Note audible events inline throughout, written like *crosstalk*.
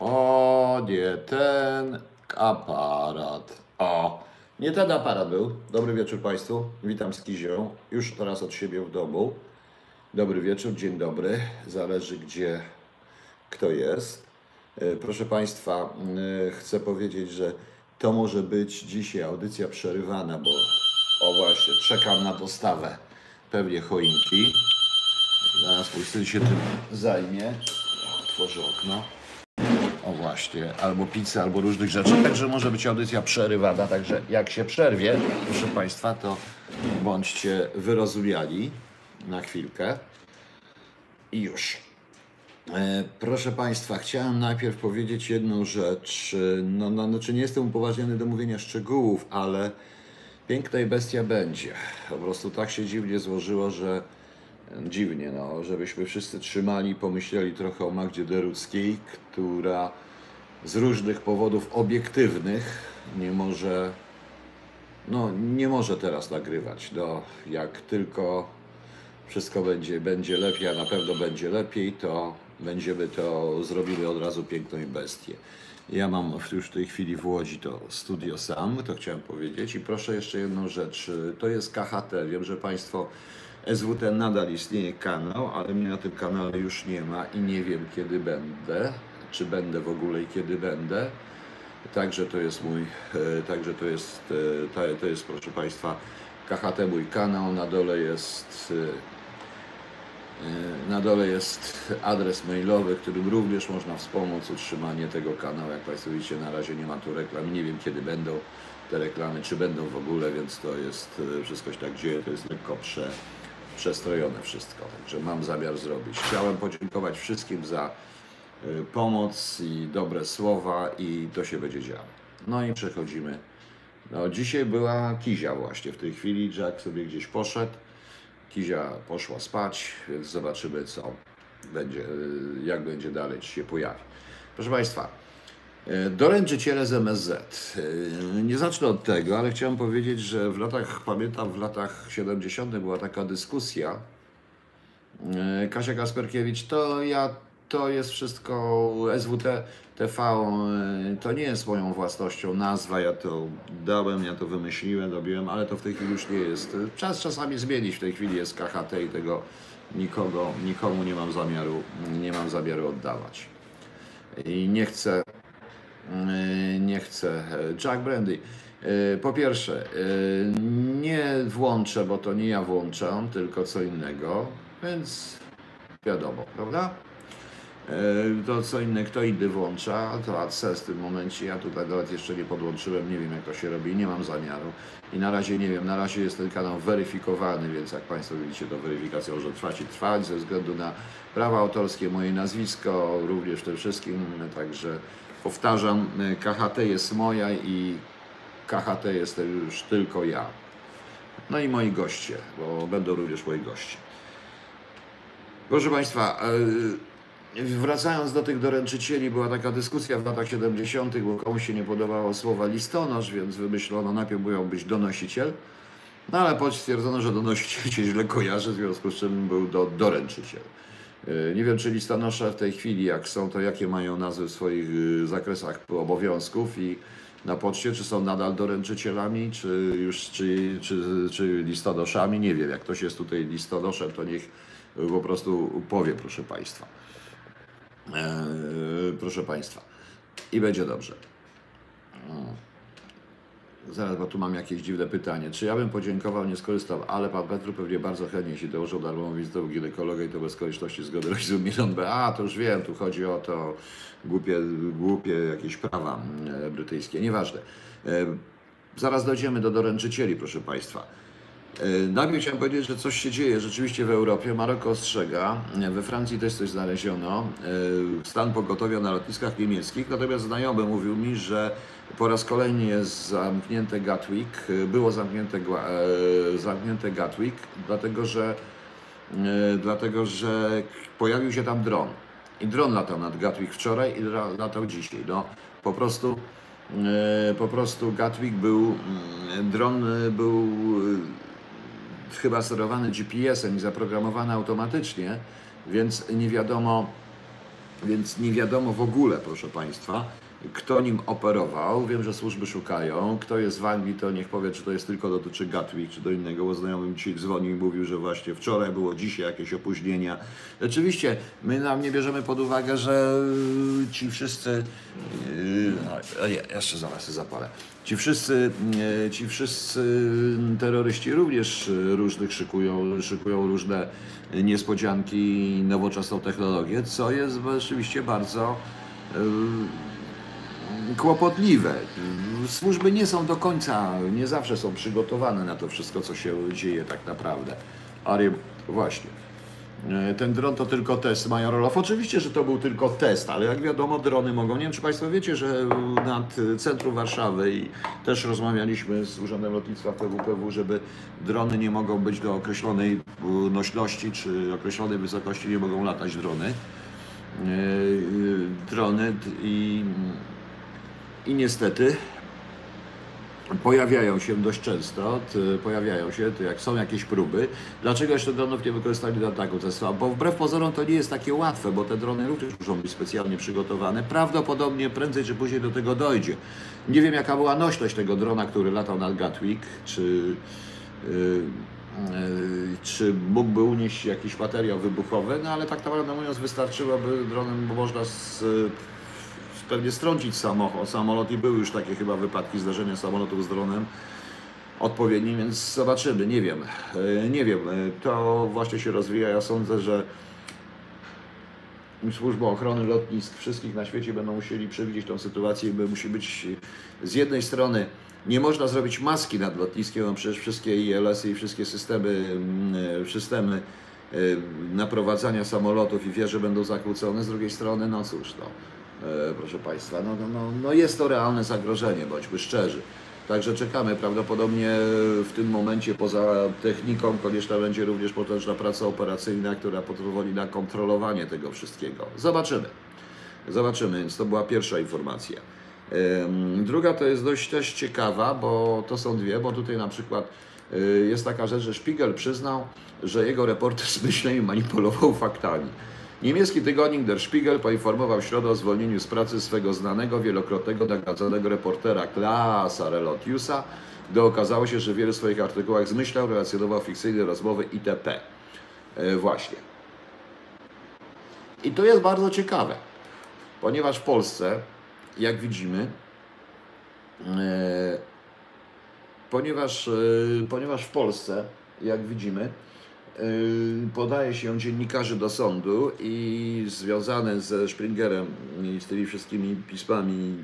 O, nie ten aparat. O, nie ten aparat był. Dobry wieczór Państwu. Witam z Kizią. Już teraz od siebie w domu. Dobry wieczór, dzień dobry. Zależy gdzie kto jest. E, Proszę Państwa, e, chcę powiedzieć, że to może być dzisiaj audycja przerywana, bo o właśnie, czekam na dostawę pewnie choinki. Zaraz mój syn się tym zajmie. Otworzę okno. O właśnie, albo pizza, albo różnych rzeczy. Także może być audycja przerywana. Także jak się przerwie, proszę Państwa, to bądźcie wyrozumiali na chwilkę. I już. E, Proszę Państwa, chciałem najpierw powiedzieć jedną rzecz. E, No, no, znaczy nie jestem upoważniony do mówienia szczegółów, ale piękna i bestia będzie. Po prostu tak się dziwnie złożyło, że dziwnie, no, żebyśmy wszyscy trzymali pomyśleli trochę o Magdzie Deruckiej, która z różnych powodów obiektywnych nie może, no, nie może teraz nagrywać. No, jak tylko wszystko będzie, będzie lepiej, a na pewno będzie lepiej, to będziemy to zrobili od razu piękną bestię. Ja mam już w tej chwili w Łodzi to studio sam, to chciałem powiedzieć. I proszę jeszcze jedną rzecz. To jest KHT. Wiem, że Państwo SWT nadal istnieje kanał, ale mnie na tym kanale już nie ma i nie wiem kiedy będę, czy będę w ogóle i kiedy będę. Także to jest mój, e, także to jest, e, to, jest proszę Państwa KHT mój kanał, na dole jest e, na dole jest adres mailowy, którym również można wspomóc utrzymanie tego kanału. Jak Państwo widzicie, na razie nie ma tu reklam. Nie wiem, kiedy będą te reklamy, czy będą w ogóle, więc to jest wszystko się tak dzieje. To jest lekko prze, przestrojone wszystko. Także mam zamiar zrobić. Chciałem podziękować wszystkim za pomoc i dobre słowa i to się będzie działo. No i przechodzimy. No, dzisiaj była Kizia właśnie. W tej chwili Jack sobie gdzieś poszedł. Kizia poszła spać, więc zobaczymy co będzie, y, jak będzie dalej, się pojawi. Proszę Państwa, y, doręczyciele z MSZ. Y, Nie zacznę od tego, ale chciałem powiedzieć, że w latach, pamiętam w latach 70. była taka dyskusja, Kasia Kasperkiewicz, to ja, to jest wszystko SWT TV, to nie jest moją własnością, nazwa, ja to dałem, ja to wymyśliłem, robiłem, ale to w tej chwili już nie jest. Czas czasami zmienić, w tej chwili jest KHT i tego nikogo, nikomu nie mam zamiaru, nie mam zamiaru oddawać. I nie chcę, e, nie chcę. Jack Brandy. e, Po pierwsze, e, nie włączę, bo to nie ja włączam, tylko co innego, więc wiadomo, prawda? E, To co inne, kto inny włącza, to AdSense w tym momencie, ja tutaj nawet jeszcze nie podłączyłem, nie wiem jak to się robi, nie mam zamiaru. I na razie nie wiem, na razie jest ten kanał weryfikowany, więc jak Państwo widzicie, to weryfikacja może trwać i trwać ze względu na prawa autorskie, moje nazwisko, również tym wszystkim, także powtarzam, e, KHT jest moja i KHT jestem już tylko ja. No i moi goście, bo będą również moi goście. Proszę Państwa, e, wracając do tych doręczycieli, była taka dyskusja w latach 70., bo komuś się nie podobało słowa listonosz, więc wymyślono, najpierw miał być donosiciel, no ale potem stwierdzono, że donosiciel się źle kojarzy, w związku z czym był do, doręczyciel. E, Nie wiem, czy listonosze w tej chwili, jak są, to jakie mają nazwy w swoich y, zakresach obowiązków i na poczcie, czy są nadal doręczycielami, czy już, czy, czy, czy listonoszami, nie wiem. Jak ktoś jest tutaj listonoszem, to niech y, po prostu powie, proszę Państwa. E, proszę Państwa. I będzie dobrze. Zaraz, bo tu mam jakieś dziwne pytanie. Czy ja bym podziękował, nie skorzystał, ale pan Petru pewnie bardzo chętnie się dołożył darmową wizytę u ginekologa i to bez konieczności zgody rodziców milion B. A, to już wiem, tu chodzi o to głupie, głupie jakieś prawa e, brytyjskie. Nieważne. E, zaraz dojdziemy do doręczycieli, proszę Państwa. E, Najpierw chciałem powiedzieć, że coś się dzieje rzeczywiście w Europie. Maroko ostrzega, we Francji też coś znaleziono, e, stan pogotowia na lotniskach niemieckich, natomiast znajomy mówił mi, że po raz kolejny jest zamknięte Gatwick, e, było zamknięte, zamknięte Gatwick, dlatego że, dlatego że pojawił się tam dron. I dron latał nad Gatwick wczoraj i latał dzisiaj. No, po prostu po prostu Gatwick był, mm, dron był chyba sterowany GPS-em i zaprogramowany automatycznie, więc nie wiadomo, Więc nie wiadomo w ogóle, proszę Państwa, kto nim operował. Wiem, że służby szukają. Kto jest w Anglii, to niech powie, czy to jest tylko dotyczy Gatwick, czy do innego, bo znajomy dzisiaj dzwonił i mówił, że właśnie wczoraj było, dzisiaj jakieś opóźnienia. Oczywiście, my nam nie bierzemy pod uwagę, że ci wszyscy... Yy, nie, jeszcze zaraz się zapalę. Ci wszyscy, yy, ci wszyscy terroryści również różnych szykują, szykują różne niespodzianki i nowoczesną technologię, co jest rzeczywiście bardzo yy, kłopotliwe. Służby nie są do końca, nie zawsze są przygotowane na to wszystko, co się dzieje tak naprawdę. Ale właśnie. E, Ten dron to tylko test Major Orlow. Oczywiście, że to był tylko test, ale jak wiadomo, drony mogą. Nie wiem, czy Państwo wiecie, że nad centrum Warszawy i też rozmawialiśmy z Urzędem Lotnictwa PWPW, żeby drony nie mogą być do określonej e, nośności czy określonej wysokości, nie mogą latać drony. E, Drony i, i niestety pojawiają się dość często, pojawiają się, jak są jakieś próby. Dlaczego jeszcze dronów nie wykorzystali do ataku Tesla? Bo wbrew pozorom to nie jest takie łatwe, bo te drony również muszą być specjalnie przygotowane. Prawdopodobnie prędzej czy później do tego dojdzie. Nie wiem jaka była nośność tego drona, który latał nad Gatwick, czy, yy, czy mógłby unieść jakiś materiał wybuchowy, no ale tak naprawdę mówiąc wystarczyłoby dronem, bo można z, pewnie strącić samochód, samolot i były już takie chyba wypadki zdarzenia samolotów z dronem odpowiednim, więc zobaczymy, nie wiem, E, nie wiem, E, to właśnie się rozwija, ja sądzę, że Służba Ochrony Lotnisk wszystkich na świecie będą musieli przewidzieć tą sytuację, bo musi być z jednej strony nie można zrobić maski nad lotniskiem, bo przecież wszystkie ILS-y i wszystkie systemy, mm, systemy e, naprowadzania samolotów i wieże będą zakłócone, z drugiej strony, no cóż, no, proszę Państwa, no, no, no, no jest to realne zagrożenie, bądźmy szczerzy. Także czekamy. Prawdopodobnie w tym momencie poza techniką konieczna będzie również potężna praca operacyjna, która pozwoli na kontrolowanie tego wszystkiego. Zobaczymy. Zobaczymy, więc to była pierwsza informacja. Druga to jest dość też ciekawa, bo to są dwie, bo tutaj na przykład y, jest taka rzecz, że Spiegel przyznał, że jego reporter z myśleniem manipulował faktami. Niemiecki tygodnik Der Spiegel poinformował w środę o zwolnieniu z pracy swego znanego, wielokrotnego nagradzanego reportera Klaasa Relotiusa, gdy okazało się, że w wielu swoich artykułach zmyślał, relacjonował fikcyjne rozmowy itp. E, właśnie. I to jest bardzo ciekawe, ponieważ w Polsce, jak widzimy, e, ponieważ, e, ponieważ w Polsce, jak widzimy, podaje się dziennikarzy do sądu i związane ze Springerem i z tymi wszystkimi pismami,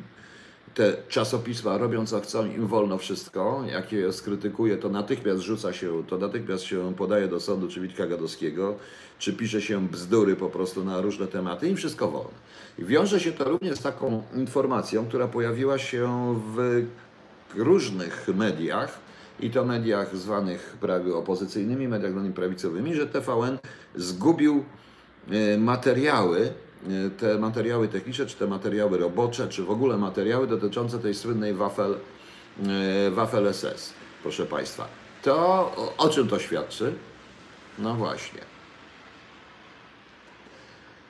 te czasopisma robią co chcą, im wolno wszystko. Jak je skrytykuje, to natychmiast rzuca się, to natychmiast się podaje do sądu, czy Witka Gadowskiego, czy pisze się bzdury po prostu na różne tematy, im wszystko wolno. I wiąże się to również z taką informacją, która pojawiła się w różnych mediach, i to mediach zwanych prawie opozycyjnymi, mediach zwanymi prawicowymi, że TVN zgubił e, materiały, e, te materiały techniczne, czy te materiały robocze, czy w ogóle materiały dotyczące tej słynnej Wafel, e, Wafel SS, proszę Państwa. To o czym to świadczy? No właśnie.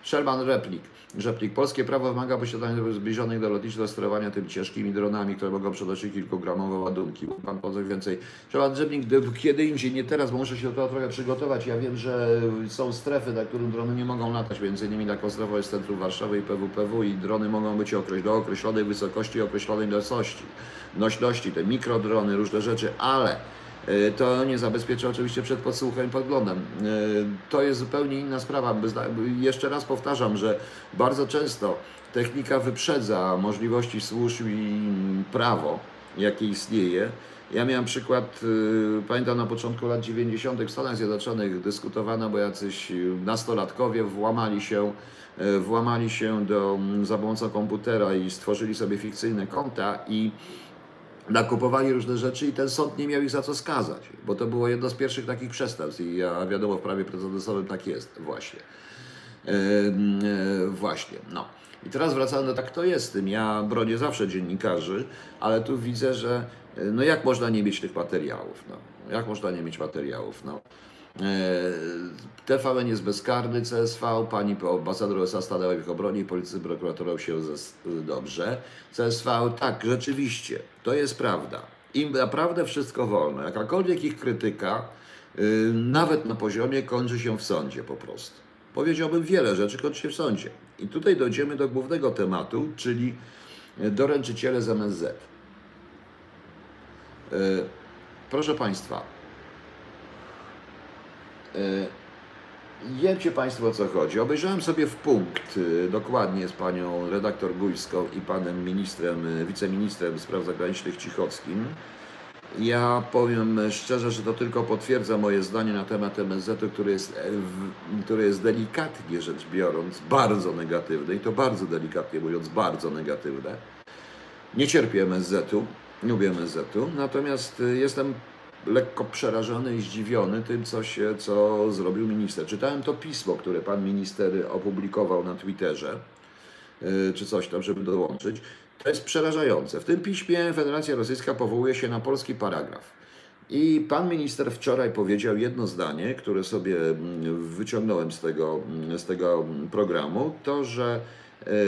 Sherman Replik. Rzeplik. Polskie prawo wymaga posiadania zbliżonych do lotniczego sterowania tym ciężkimi dronami, które mogą przenosić kilkugramowe ładunki. Pan poza więcej. Sherman Rzeplik, kiedy indziej, nie teraz, bo muszę się do tego trochę przygotować. Ja wiem, że są strefy, na których drony nie mogą latać. Między innymi taką strefą jest centrum Warszawy i PWPW i drony mogą być do określonej wysokości i określonej nośności. Te mikrodrony, różne rzeczy, ale To nie zabezpiecza oczywiście przed podsłuchem i podglądem. E, To jest zupełnie inna sprawa. Jeszcze raz powtarzam, że bardzo często technika wyprzedza możliwości służb i prawo, jakie istnieje. Ja miałem przykład, y, pamiętam na początku lat 90. w Stanach Zjednoczonych dyskutowano, bo jacyś nastolatkowie włamali się, włamali się do, za pomocą komputera i stworzyli sobie fikcyjne konta i nakupowali różne rzeczy i ten sąd nie miał ich za co skazać, bo to było jedno z pierwszych takich przestępstw i ja wiadomo w prawie precedensowym tak jest właśnie. E, e, właśnie, no. I teraz wracając do tak to jest z tym. Ja bronię zawsze dziennikarzy, ale tu widzę, że e, no jak można nie mieć tych materiałów, no. Jak można nie mieć materiałów, no. TVN jest bezkarny, CSV, pani ambasador USA stanęła w ich obronie i politycy prokuratorą się dobrze. CSV, tak, rzeczywiście, to jest prawda. Im naprawdę wszystko wolno. Jakakolwiek ich krytyka, y, nawet na poziomie, kończy się w sądzie po prostu. Powiedziałbym wiele rzeczy, kończy się w sądzie. I tutaj dojdziemy do głównego tematu, czyli doręczyciele z MSZ. Y, proszę Państwa, y, Wiecie Państwo o co chodzi. Obejrzałem sobie w punkt dokładnie z panią redaktor Gujską i panem ministrem, wiceministrem spraw zagranicznych Cichockim. Ja powiem szczerze, że to tylko potwierdza moje zdanie na temat MSZ-u, który jest, który jest delikatnie rzecz biorąc bardzo negatywny i to bardzo delikatnie mówiąc bardzo negatywne. Nie cierpię MSZ-u, nie lubię MSZ-u, natomiast jestem lekko przerażony i zdziwiony tym, co, się, co zrobił minister. Czytałem to pismo, które pan minister opublikował na Twitterze, y, czy coś tam, żeby dołączyć. To jest przerażające. W tym piśmie Federacja Rosyjska powołuje się na polski paragraf. I pan minister wczoraj powiedział jedno zdanie, które sobie mm, wyciągnąłem z tego, mm, z tego programu, to, że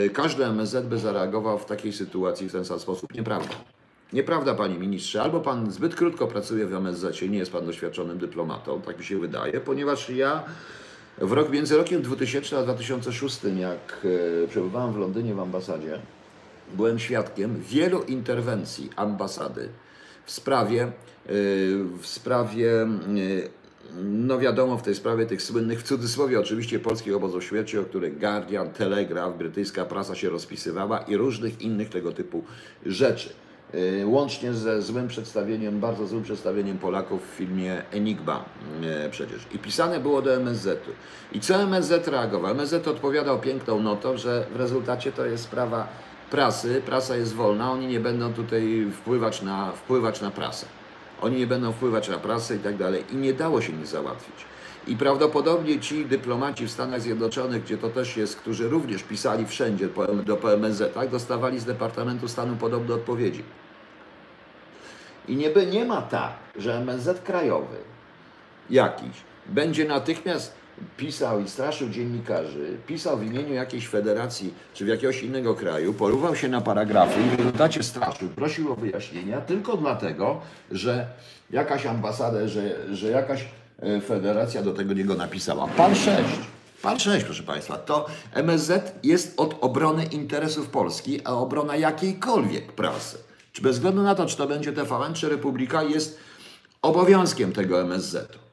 y, każdy MSZ by zareagował w takiej sytuacji w ten sam sposób. Nieprawda. Nieprawda, panie ministrze, albo pan zbyt krótko pracuje w MSZ, nie jest pan doświadczonym dyplomatą, tak mi się wydaje, ponieważ ja w rok, między rokiem 2000 a 2006, jak e, przebywałem w Londynie w ambasadzie, byłem świadkiem wielu interwencji ambasady w sprawie, e, w sprawie e, no wiadomo, w tej sprawie tych słynnych, w cudzysłowie oczywiście, polskich obozów śmierci, o których Guardian, Telegraph, brytyjska prasa się rozpisywała i różnych innych tego typu rzeczy. Y, łącznie ze złym przedstawieniem, bardzo złym przedstawieniem Polaków w filmie Enigma y, przecież. I pisane było do MSZ-u. I co MSZ reagował? MSZ odpowiadał piękną notą, że w rezultacie to jest sprawa prasy, prasa jest wolna, oni nie będą tutaj wpływać na, wpływać na prasę. Oni nie będą wpływać na prasę i tak dalej. I nie dało się nic załatwić. I prawdopodobnie ci dyplomaci w Stanach Zjednoczonych, gdzie to też jest, którzy również pisali wszędzie do PMZ, tak, dostawali z Departamentu Stanu podobne odpowiedzi. I nie, nie ma tak, że MSZ krajowy jakiś będzie natychmiast pisał i straszył dziennikarzy, pisał w imieniu jakiejś federacji czy w jakiegoś innego kraju, poruwał się na paragrafy i w rezultacie straszył, prosił o wyjaśnienia tylko dlatego, że jakaś ambasada, że, że jakaś federacja do tego niego napisała. Pan 6. Pan 6, proszę Państwa, to MSZ jest od obrony interesów Polski, a obrona jakiejkolwiek prasy, czy bez względu na to, czy to będzie TVN, czy Republika, jest obowiązkiem tego MSZ-u.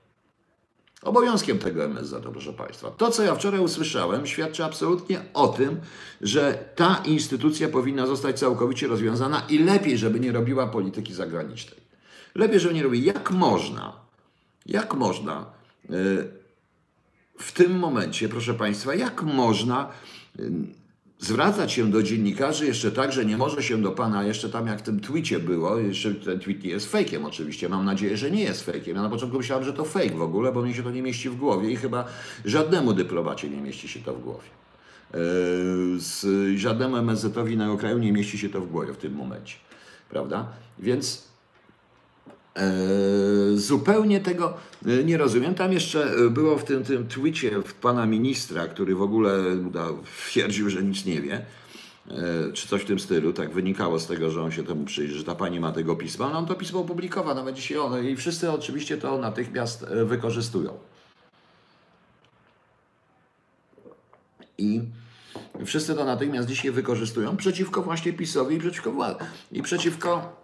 Obowiązkiem tego MSZ-u, proszę Państwa. To, co ja wczoraj usłyszałem, świadczy absolutnie o tym, że ta instytucja powinna zostać całkowicie rozwiązana i lepiej, żeby nie robiła polityki zagranicznej. Lepiej, żeby nie robiła. Jak można jak można e, w tym momencie, proszę Państwa, jak można e, zwracać się do dziennikarzy jeszcze tak, że nie może się do Pana, jeszcze tam jak w tym tweetie było, jeszcze ten tweet nie jest fejkiem oczywiście, mam nadzieję, że nie jest fejkiem. Ja na początku myślałem, że to fake w ogóle, bo mi się to nie mieści w głowie i chyba żadnemu dyplomacie nie mieści się to w głowie. E, z żadnemu MSZ-owi na kraju nie mieści się to w głowie w tym momencie, prawda? Więc zupełnie tego e, nie rozumiem. Tam jeszcze e, było w tym, tym tweetie pana ministra, który w ogóle no, twierdził, że nic nie wie, czy coś w tym stylu. Tak wynikało z tego, że on się temu przyjrzy, że ta pani ma tego pisma. No on to pismo opublikował, nawet dzisiaj ono i wszyscy oczywiście to natychmiast wykorzystują. I wszyscy to natychmiast dzisiaj wykorzystują przeciwko właśnie PiSowi i przeciwko, i przeciwko E,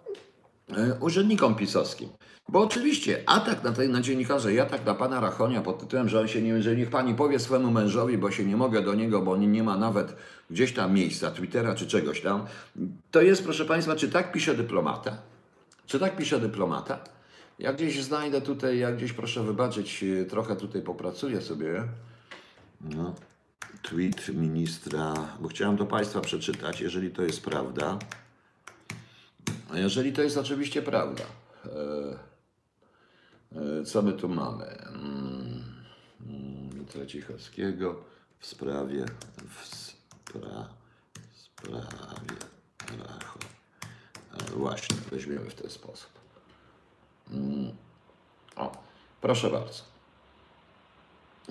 urzędnikom pisowskim. Bo oczywiście atak na, na dziennikarzy i atak na pana Rachonia pod tytułem, że on się nie, że niech pani powie swemu mężowi, bo się nie mogę do niego, bo on nie ma nawet gdzieś tam miejsca, Twittera czy czegoś tam. To jest, proszę państwa, czy tak pisze dyplomata? Czy tak pisze dyplomata? Ja gdzieś znajdę tutaj, ja gdzieś proszę wybaczyć, e, trochę tutaj popracuję sobie. No. Tweet ministra, bo chciałem to Państwa przeczytać, jeżeli to jest prawda. A jeżeli to jest oczywiście prawda, e, e, co my tu mamy? Mm, Mitra Cichowskiego w sprawie, w spra, sprawie Racho. E, właśnie, weźmiemy w ten sposób. Mm, o, proszę bardzo.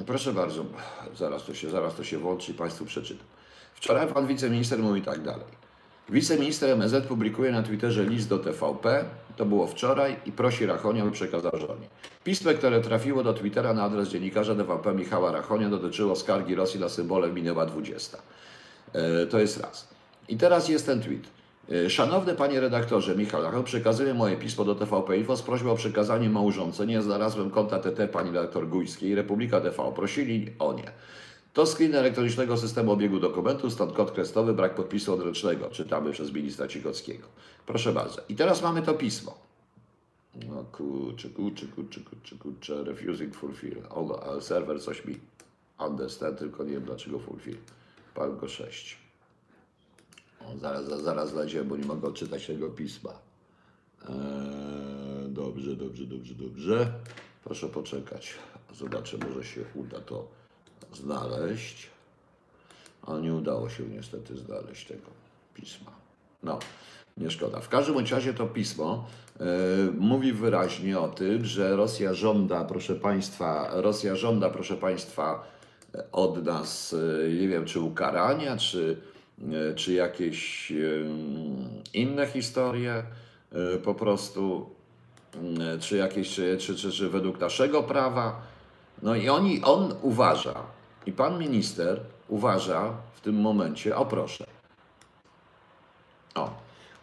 Proszę bardzo, zaraz to się, zaraz to się włączy i Państwu przeczytam. Wczoraj pan wiceminister mówi tak dalej. Wiceminister MSZ publikuje na Twitterze list do TVP, to było wczoraj, i prosi Rachonia, by przekazał żonie. Pismo, które trafiło do Twittera na adres dziennikarza TVP Michała Rachonia, dotyczyło skargi Rosji na symbole minęła 20. E, To jest raz. I teraz jest ten tweet. E, Szanowny panie redaktorze Michał Rachon, przekazuję moje pismo do TVP Info z prośbą o przekazanie małżonce. Nie znalazłem konta TT pani redaktor Gujskiej. Republika TV prosili o nie. To screen elektronicznego systemu obiegu dokumentów, stąd kod krestowy, brak podpisu odręcznego. Czytamy przez ministra Cigockiego. Proszę bardzo. I teraz mamy to pismo. No kurczę, kurczę, kurczę, kurczę, kurczę, refusing fulfill. O, ale serwer coś mi understand, tylko nie wiem dlaczego fulfill. Palgo 6. O, zaraz, zaraz znajdziemy, bo nie mogę odczytać tego pisma. Eee, dobrze, dobrze, dobrze, dobrze. Proszę poczekać. Zobaczę, może się uda to znaleźć. Ale nie udało się niestety znaleźć tego pisma. No, nie szkoda. W każdym razie to pismo e, mówi wyraźnie o tym, że Rosja żąda, proszę Państwa, Rosja żąda, proszę Państwa, od nas, e, nie wiem, czy ukarania, czy, e, czy jakieś inne historie, po prostu, e, czy jakieś, czy, czy, czy, czy według naszego prawa. No i oni, on uważa, i pan minister uważa w tym momencie, o proszę.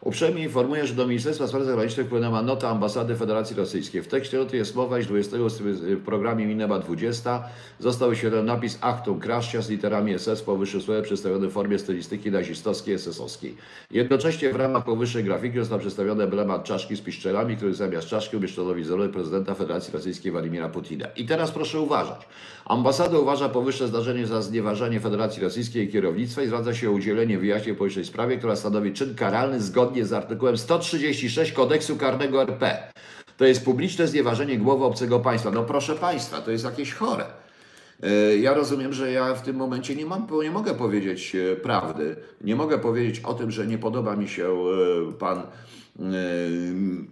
Uprzejmie informuję, że do Ministerstwa Spraw Zagranicznych wpłynęła nota Ambasady Federacji Rosyjskiej. W tekście noty jest mowa, iż 20 w programie Mineba 20 został wyświetlony napis Achtung Kraszcia z literami SS w powyższym słowie przedstawiony w formie stylistyki nazistowskiej, SS-owskiej. Jednocześnie w ramach powyższej grafiki został przedstawiony emblemat czaszki z piszczelami, który zamiast czaszki umieszczono wizerunek prezydenta Federacji Rosyjskiej Władimira Putina. I teraz proszę uważać. Ambasada uważa powyższe zdarzenie za znieważenie Federacji Rosyjskiej i kierownictwa i zwraca się o udzielenie wyjaśnień w powyższej sprawie, która stanowi czyn karalny zgodnie z artykułem 136 Kodeksu Karnego RP. To jest publiczne znieważenie głowy obcego państwa. No proszę państwa, to jest jakieś chore. E, Ja rozumiem, że ja w tym momencie nie, mam, nie mogę powiedzieć e, prawdy. Nie mogę powiedzieć o tym, że nie podoba mi się e, pan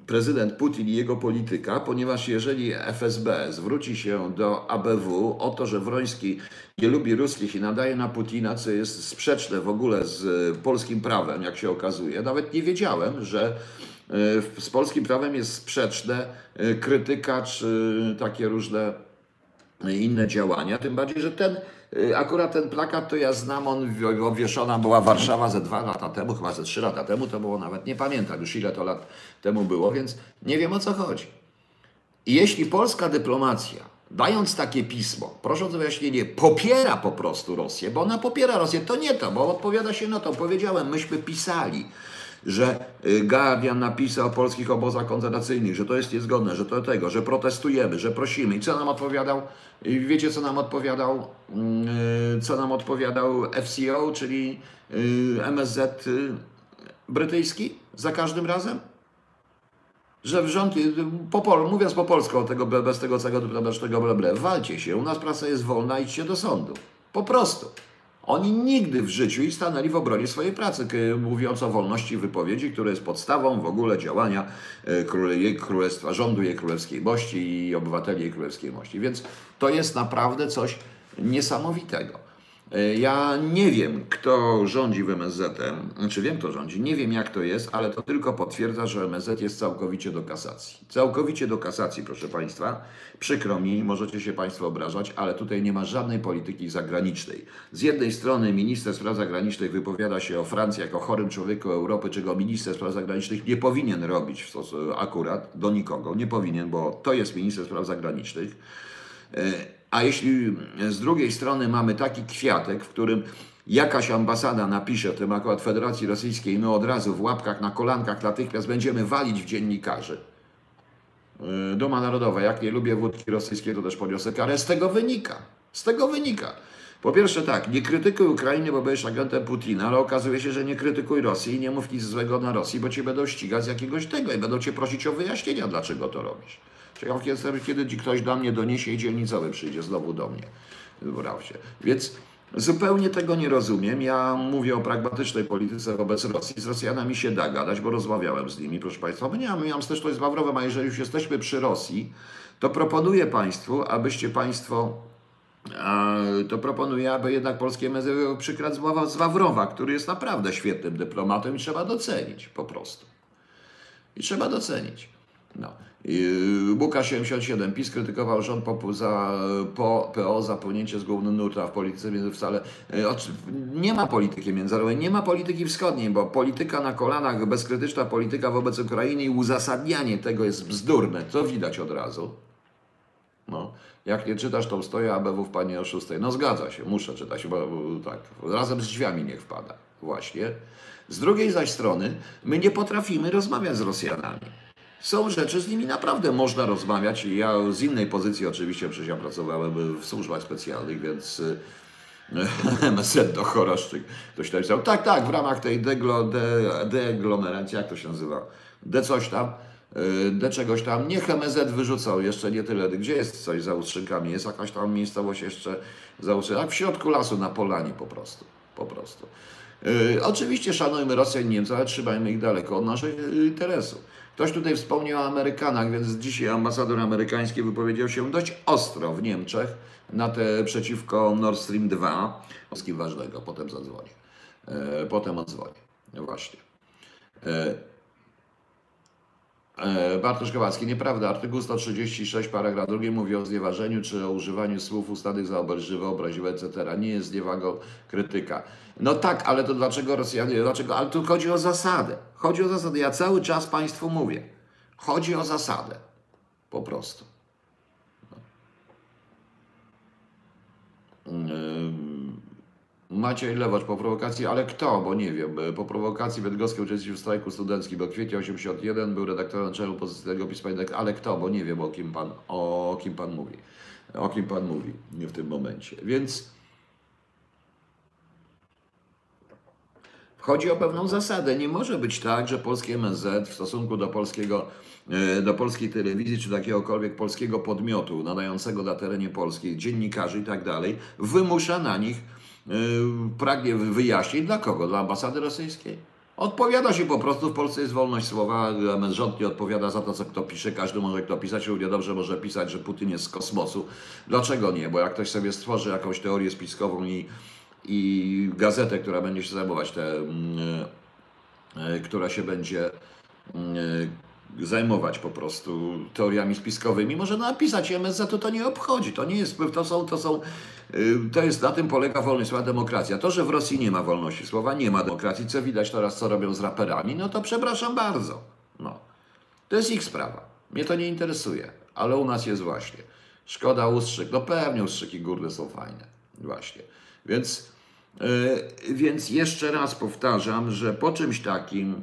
prezydent Putin i jego polityka, ponieważ jeżeli FSB zwróci się do ABW o to, że Wroński nie lubi ruskich i nadaje na Putina, co jest sprzeczne w ogóle z e, polskim prawem, jak się okazuje, nawet nie wiedziałem, że e, z polskim prawem jest sprzeczne e, krytyka czy takie różne inne działania, tym bardziej, że ten, y, akurat ten plakat to ja znam, on wi- obwieszona była Warszawa ze dwa lata temu, chyba ze trzy lata temu, to było nawet, nie pamiętam już ile to lat temu było, więc nie wiem o co chodzi. I jeśli polska dyplomacja, dając takie pismo, prosząc o wyjaśnienie, popiera po prostu Rosję, bo ona popiera Rosję, to nie to, bo odpowiada się na to. Powiedziałem, myśmy pisali, że y, Guardian napisał o polskich obozach koncentracyjnych, że to jest niezgodne, że to tego, że protestujemy, że prosimy. I co nam odpowiadał? Wiecie, co nam odpowiadał? Mm, y, Co nam odpowiadał FCO, czyli y, MSZ brytyjski za każdym razem? że rząd, po pol, mówiąc po polsku, tego, bez tego całego dyplomatycznego ble, ble, walcie się, u nas prasa jest wolna, idźcie do sądu. Po prostu. Oni nigdy w życiu i stanęli w obronie swojej pracy, mówiąc o wolności wypowiedzi, która jest podstawą w ogóle działania e, królestwa, rządu jej królewskiej mości i obywateli jej królewskiej mości. Więc to jest naprawdę coś niesamowitego. E, Ja nie wiem, kto rządzi w MSZ-em, znaczy wiem, kto rządzi, nie wiem jak to jest, ale to tylko potwierdza, że MSZ jest całkowicie do kasacji. Całkowicie do kasacji, proszę Państwa. Przykro mi, możecie się Państwo obrażać, ale tutaj nie ma żadnej polityki zagranicznej. Z jednej strony minister spraw zagranicznych wypowiada się o Francji jako chorym człowieku Europy, czego minister spraw zagranicznych nie powinien robić w stosunku akurat do nikogo, nie powinien, bo to jest minister spraw zagranicznych. A jeśli z drugiej strony mamy taki kwiatek, w którym jakaś ambasada napisze, tym akurat Federacji Rosyjskiej, my od razu w łapkach, na kolankach natychmiast będziemy walić w dziennikarzy. E, Duma Narodowa, jak nie lubię wódki rosyjskiej, to też poniosę karę. Z tego wynika. Z tego wynika. Po pierwsze tak, nie krytykuj Ukrainy, bo będziesz agentem Putina, ale okazuje się, że nie krytykuj Rosji i nie mów nic złego na Rosji, bo cię będą ścigać z jakiegoś tego i będą cię prosić o wyjaśnienia, dlaczego to robisz. Ciekaw jestem, kiedy ktoś do mnie doniesie i dzielnicowy przyjdzie znowu do mnie. Wybrał się. Więc zupełnie tego nie rozumiem. Ja mówię o pragmatycznej polityce wobec Rosji. Z Rosjanami się da gadać, bo rozmawiałem z nimi, proszę Państwa. Bo nie mam, miałem to z Ławrowem, a jeżeli już jesteśmy przy Rosji, to proponuję Państwu, abyście Państwo to proponuję, aby jednak polskie z Ława- z Wawrowa, który jest naprawdę świetnym dyplomatem i trzeba docenić po prostu. I trzeba docenić. No. I, Łukasz 77. PiS krytykował rząd po, za, po PO za płynięcie z głównym nurta w polityce wcale. oczy- Nie ma polityki międzynarodowej, nie ma polityki wschodniej, bo polityka na kolanach, bezkrytyczna polityka wobec Ukrainy i uzasadnianie tego jest bzdurne. To widać od razu. No. Jak nie czytasz, to stoję ABW w panie o 6. No zgadza się, muszę czytać, bo tak, razem z drzwiami niech wpada. Właśnie. Z drugiej zaś strony, my nie potrafimy rozmawiać z Rosjanami. Są rzeczy, z nimi naprawdę można rozmawiać. Ja z innej pozycji oczywiście, przecież ja pracowałem w służbach specjalnych, więc *laughs* y, MSZ do Choroszczyk. Ktoś tam tak, tak, w ramach tej deglo, de, deglomeracji, jak to się nazywa? De coś tam, y, de czegoś tam. Niech MSZ wyrzucał jeszcze nie tyle. Gdzie jest coś za Ustrzynkami? Jest jakaś tam miejscowość jeszcze za Ustrzynkami? Tak w środku lasu, na polanie po prostu. Po prostu. Y, Oczywiście szanujmy Rosję i Niemcy, ale trzymajmy ich daleko od naszych interesów. Ktoś tutaj wspomniał o Amerykanach, więc dzisiaj ambasador amerykański wypowiedział się dość ostro w Niemczech na te przeciwko Nord Stream 2. Z kim ważnego, potem zadzwonię. E, Potem odzwonię. Właśnie. E, E, Bartosz Kowalski, nieprawda. Artykuł 136, paragraf drugi mówi o znieważeniu czy o używaniu słów ustanych za obelżywe, obraziwe, etc. Nie jest zniewagą krytyka. No tak, ale to dlaczego Rosjanie, dlaczego? Ale tu chodzi o zasadę. Chodzi o zasadę. Ja cały czas Państwu mówię. Chodzi o zasadę. Po prostu. Ym, Maciej Lewacz po prowokacji, ale kto? Bo nie wiem. Po prowokacji Bydgoskiej uczestniczył w strajku studenckim, bo w kwietniu 81 był redaktorem naczelnym pozycyjnego pisma ale kto? Bo nie wiem o kim pan, o kim pan mówi. O kim pan mówi w tym momencie. Więc Chodzi o pewną zasadę. Nie może być tak, że polskie MSZ w stosunku do polskiego, e, do polskiej telewizji czy jakiegokolwiek polskiego podmiotu nadającego na terenie Polski, dziennikarzy i tak dalej, wymusza na nich, e, pragnie wyjaśnić dla kogo? Dla ambasady rosyjskiej? Odpowiada się po prostu, w Polsce jest wolność słowa, rząd nie odpowiada za to, co kto pisze, każdy może kto pisać, równie dobrze może pisać, że Putin jest z kosmosu. Dlaczego nie? Bo jak ktoś sobie stworzy jakąś teorię spiskową i, i gazetę, która będzie się zajmować te, mm, e, która się będzie mm, e, zajmować po prostu teoriami spiskowymi, może napisać MSZ, to to nie obchodzi, to nie jest, to są, to są, y, to jest, na tym polega wolność słowa, demokracja. To, że w Rosji nie ma wolności słowa, nie ma demokracji, co widać teraz, co robią z raperami, no to przepraszam bardzo, no. To jest ich sprawa, mnie to nie interesuje, ale u nas jest właśnie. Szkoda ustrzyk, no pewnie ustrzyki górne są fajne, właśnie. Więc, więc jeszcze raz powtarzam, że po czymś takim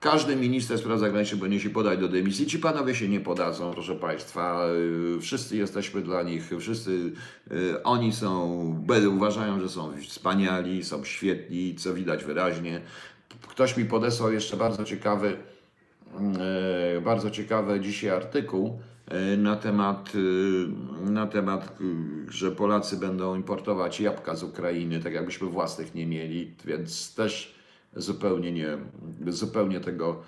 każdy minister spraw zagranicznych będzie się podać do dymisji. Ci panowie się nie podadzą, proszę Państwa. Yy, Wszyscy jesteśmy dla nich, wszyscy yy, oni są, uważają, że są wspaniali, są świetni, co widać wyraźnie. Ktoś mi podesłał jeszcze bardzo ciekawy, yy, bardzo ciekawy dzisiaj artykuł na temat, yy, na temat, yy, że Polacy będą importować jabłka z Ukrainy, tak jakbyśmy własnych nie mieli, więc też zupełnie nie, zupełnie tego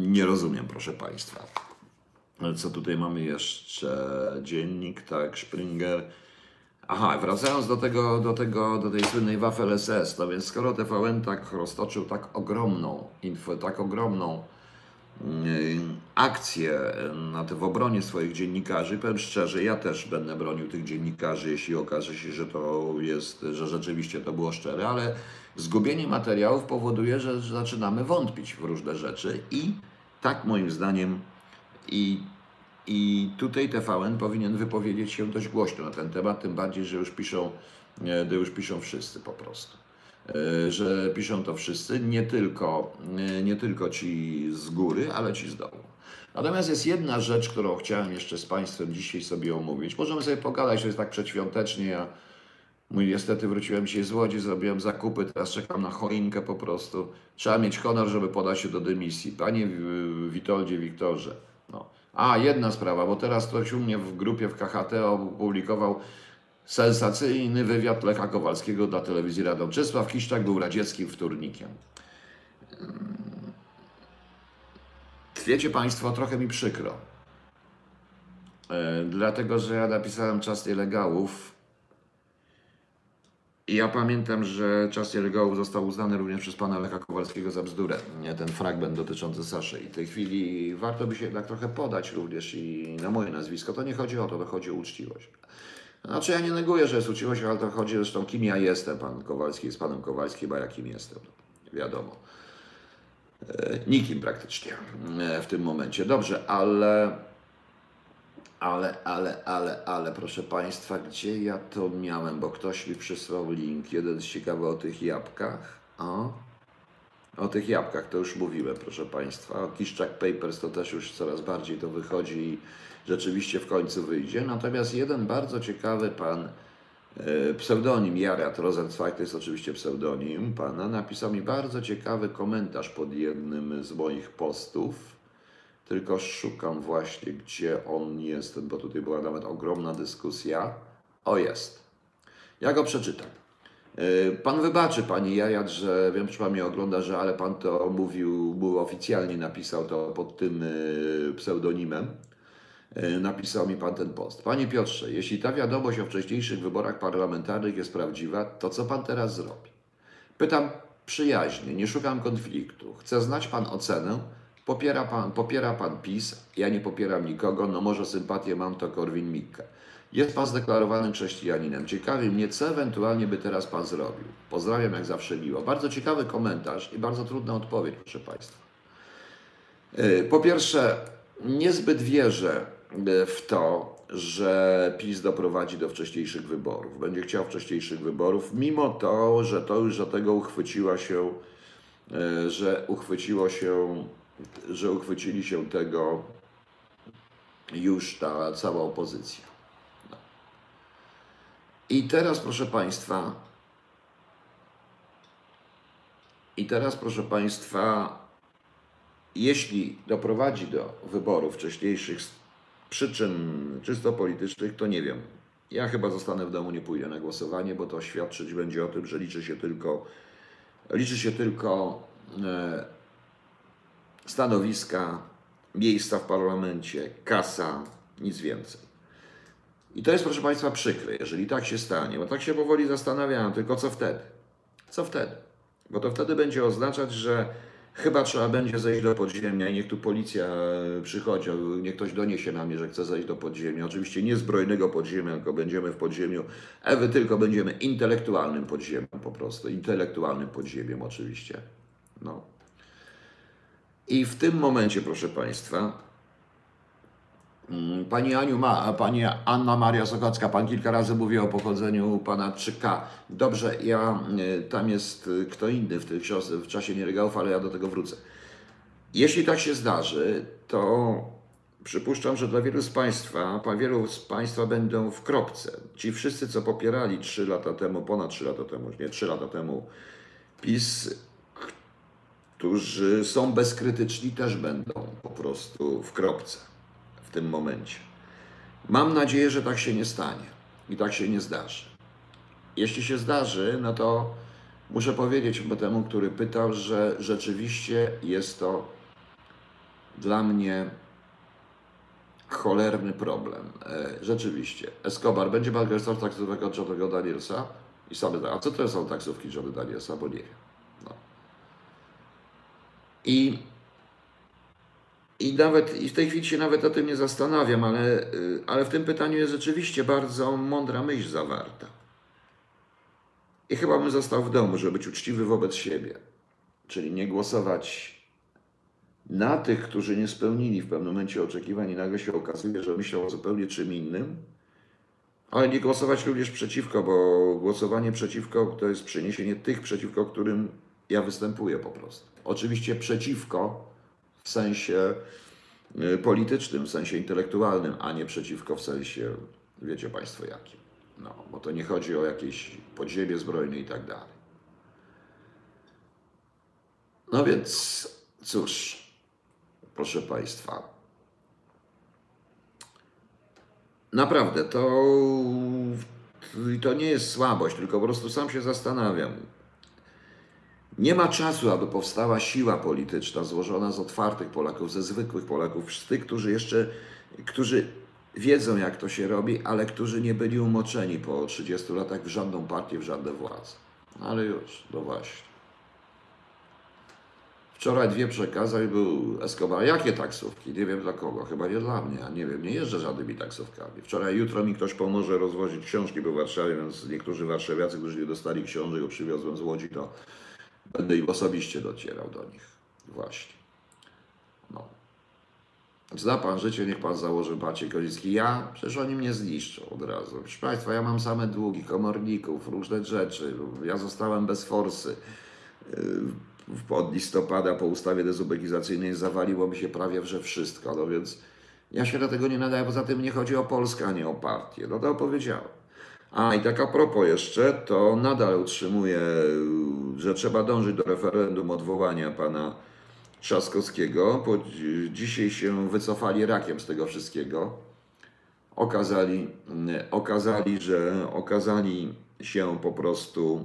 nie rozumiem, proszę Państwa. Ale Co tutaj mamy jeszcze? Dziennik, tak, Springer. Aha, wracając do tego, do tego, do tej słynnej Wafel SS, no więc skoro TVN tak roztoczył tak ogromną tak ogromną akcję na te, w obronie swoich dziennikarzy, powiem szczerze, ja też będę bronił tych dziennikarzy, jeśli okaże się, że to jest, że rzeczywiście to było szczere, ale zgubienie materiałów powoduje, że zaczynamy wątpić w różne rzeczy i tak moim zdaniem i, i tutaj TVN powinien wypowiedzieć się dość głośno na ten temat, tym bardziej, że już piszą, e, już piszą wszyscy po prostu. E, Że piszą to wszyscy, nie tylko, e, nie tylko ci z góry, ale ci z dołu. Natomiast jest jedna rzecz, którą chciałem jeszcze z Państwem dzisiaj sobie omówić. Możemy sobie pogadać, to jest tak przedświątecznie. Ja Mój niestety wróciłem dzisiaj z Łodzi, zrobiłem zakupy, teraz czekam na choinkę po prostu. Trzeba mieć honor, żeby podać się do dymisji. Panie Wi- Witoldzie, Wiktorze. No. A, jedna sprawa, bo teraz ktoś u mnie w grupie w KHT opublikował sensacyjny wywiad Lecha Kowalskiego dla telewizji Radom. Czesław Kiszczak był radzieckim wtórnikiem. Wiecie Państwo, trochę mi przykro. E, Dlatego, że ja napisałem czas nielegałów I ja pamiętam, że czas regałów został uznany również przez pana Lecha Kowalskiego za bzdurę. Nie, ten fragment dotyczący Saszy. I w tej chwili warto by się jednak trochę podać również i na moje nazwisko. To nie chodzi o to, to chodzi o uczciwość. Znaczy ja nie neguję, że jest uczciwość, ale to chodzi zresztą kim ja jestem. Pan Kowalski jest panem Kowalskim, a jakim jestem. Wiadomo. E, nikim praktycznie e, w tym momencie. Dobrze, ale ale, ale, ale, ale, proszę Państwa, gdzie ja to miałem? Bo ktoś mi przysłał link, jeden jest ciekawy o tych jabłkach. O, o tych jabłkach to już mówiłem, proszę Państwa. O Kiszczak Papers to też już coraz bardziej to wychodzi rzeczywiście w końcu wyjdzie. Natomiast jeden bardzo ciekawy pan, e, pseudonim Jarat Rosenzweig, to jest oczywiście pseudonim pana, napisał mi bardzo ciekawy komentarz pod jednym z moich postów tylko szukam właśnie, gdzie on jest, bo tutaj była nawet ogromna dyskusja. O, jest. Ja go przeczytam. Y, pan wybaczy, pani Jajat, że wiem, że pan mnie ogląda, że ale pan to mówił, był oficjalnie napisał to pod tym y, pseudonimem. Y, napisał mi pan ten post. Panie Piotrze, jeśli ta wiadomość o wcześniejszych wyborach parlamentarnych jest prawdziwa, to co pan teraz zrobi? Pytam przyjaźnie, nie szukam konfliktu. Chcę znać pan ocenę, Popiera pan, popiera pan PiS, ja nie popieram nikogo, no może sympatię mam, to Korwin-Mikke. Jest pan zdeklarowanym chrześcijaninem. Ciekawi mnie, co ewentualnie by teraz pan zrobił. Pozdrawiam jak zawsze miło. Bardzo ciekawy komentarz i bardzo trudna odpowiedź, proszę państwa. E, po pierwsze, niezbyt wierzę e, w to, że PiS doprowadzi do wcześniejszych wyborów. Będzie chciał wcześniejszych wyborów, mimo to, że to już do tego uchwyciła się, e, że uchwyciło się że uchwycili się tego już ta cała opozycja. No. I teraz, proszę Państwa, i teraz, proszę Państwa, jeśli doprowadzi do wyborów wcześniejszych przyczyn czysto politycznych, to nie wiem. Ja chyba zostanę w domu, nie pójdę na głosowanie, bo to świadczyć będzie o tym, że liczy się tylko, liczy się tylko e, stanowiska, miejsca w parlamencie, kasa, nic więcej. I to jest, proszę Państwa, przykre, jeżeli tak się stanie, bo tak się powoli zastanawiałem, tylko co wtedy? Co wtedy? Bo to wtedy będzie oznaczać, że chyba trzeba będzie zejść do podziemia i niech tu policja przychodzi, niech ktoś doniesie na mnie, że chce zejść do podziemia. Oczywiście nie zbrojnego podziemia, tylko będziemy w podziemiu, ewy tylko będziemy intelektualnym podziemiem po prostu, intelektualnym podziemiem oczywiście. No. I w tym momencie, proszę Państwa, Pani Aniu, ma, Pani Anna Maria Sokocka, Pan kilka razy mówi o pochodzeniu Pana 3K. Dobrze, ja, y, tam jest y, kto inny w książce, w czasie nieregałów, ale ja do tego wrócę. Jeśli tak się zdarzy, to przypuszczam, że dla wielu z Państwa, wielu z Państwa będą w kropce. Ci wszyscy, co popierali 3 lata temu, ponad 3 lata temu, nie 3 lata temu, PiS którzy są bezkrytyczni, też będą po prostu w kropce tym momencie. Mam nadzieję, że tak się nie stanie i tak się nie zdarzy. Jeśli się zdarzy, no to muszę powiedzieć temu, który pytał, że rzeczywiście jest to dla mnie cholerny problem. E, rzeczywiście. Escobar będzie taksówek od Johnnego Danielsa? I sobie, a co to są taksówki Johnny Danielsa, bo nie wiem. I, i nawet i w tej chwili się nawet o tym nie zastanawiam, ale, y, ale w tym pytaniu jest rzeczywiście bardzo mądra myśl zawarta. I chyba bym został w domu, żeby być uczciwy wobec siebie. Czyli nie głosować na tych, którzy nie spełnili w pewnym momencie oczekiwań i nagle się okazuje, że myślą o zupełnie czym innym, ale nie głosować również przeciwko, bo głosowanie przeciwko to jest przeniesienie tych, przeciwko którym ja występuję po prostu. Oczywiście przeciwko w sensie y, politycznym, w sensie intelektualnym, a nie przeciwko w sensie, wiecie Państwo jakim. No, bo to nie chodzi o jakieś podziemie zbrojne i tak dalej. No więc, cóż, proszę Państwa, naprawdę to, to nie jest słabość, tylko po prostu sam się zastanawiam. Nie ma czasu, aby powstała siła polityczna złożona z otwartych Polaków, ze zwykłych Polaków, z tych, którzy jeszcze, którzy wiedzą jak to się robi, ale którzy nie byli umoczeni po 30 latach w żadną partię, w żadne władze. No ale już, no właśnie. Wczoraj dwie przekazań był Escobar. Jakie taksówki? Nie wiem dla kogo. Chyba nie dla mnie. Nie wiem, nie jeżdżę żadnymi taksówkami. Wczoraj, jutro mi ktoś pomoże rozwozić książki po Warszawie, więc niektórzy warszawiacy, którzy nie dostali książek, go przywiozłem z Łodzi, to będę im osobiście docierał do nich. Właśnie. No. Zna pan życie, niech pan założy Maciej Kolicki. Ja? Przecież oni mnie zniszczą od razu. Proszę Państwa, ja mam same długi, komorników, różne rzeczy. Ja zostałem bez forsy. Od listopada po ustawie dezubekizacyjnej zawaliło mi się prawie że wszystko. No więc ja się do tego nie nadaję. Poza tym nie chodzi o Polskę, a nie o partię. No to opowiedziałem. A i tak a propos jeszcze, to nadal utrzymuję, yy, że trzeba dążyć do referendum odwołania pana Trzaskowskiego, bo dzi- dzisiaj się wycofali rakiem z tego wszystkiego. Okazali, mm, okazali, że okazali się po prostu,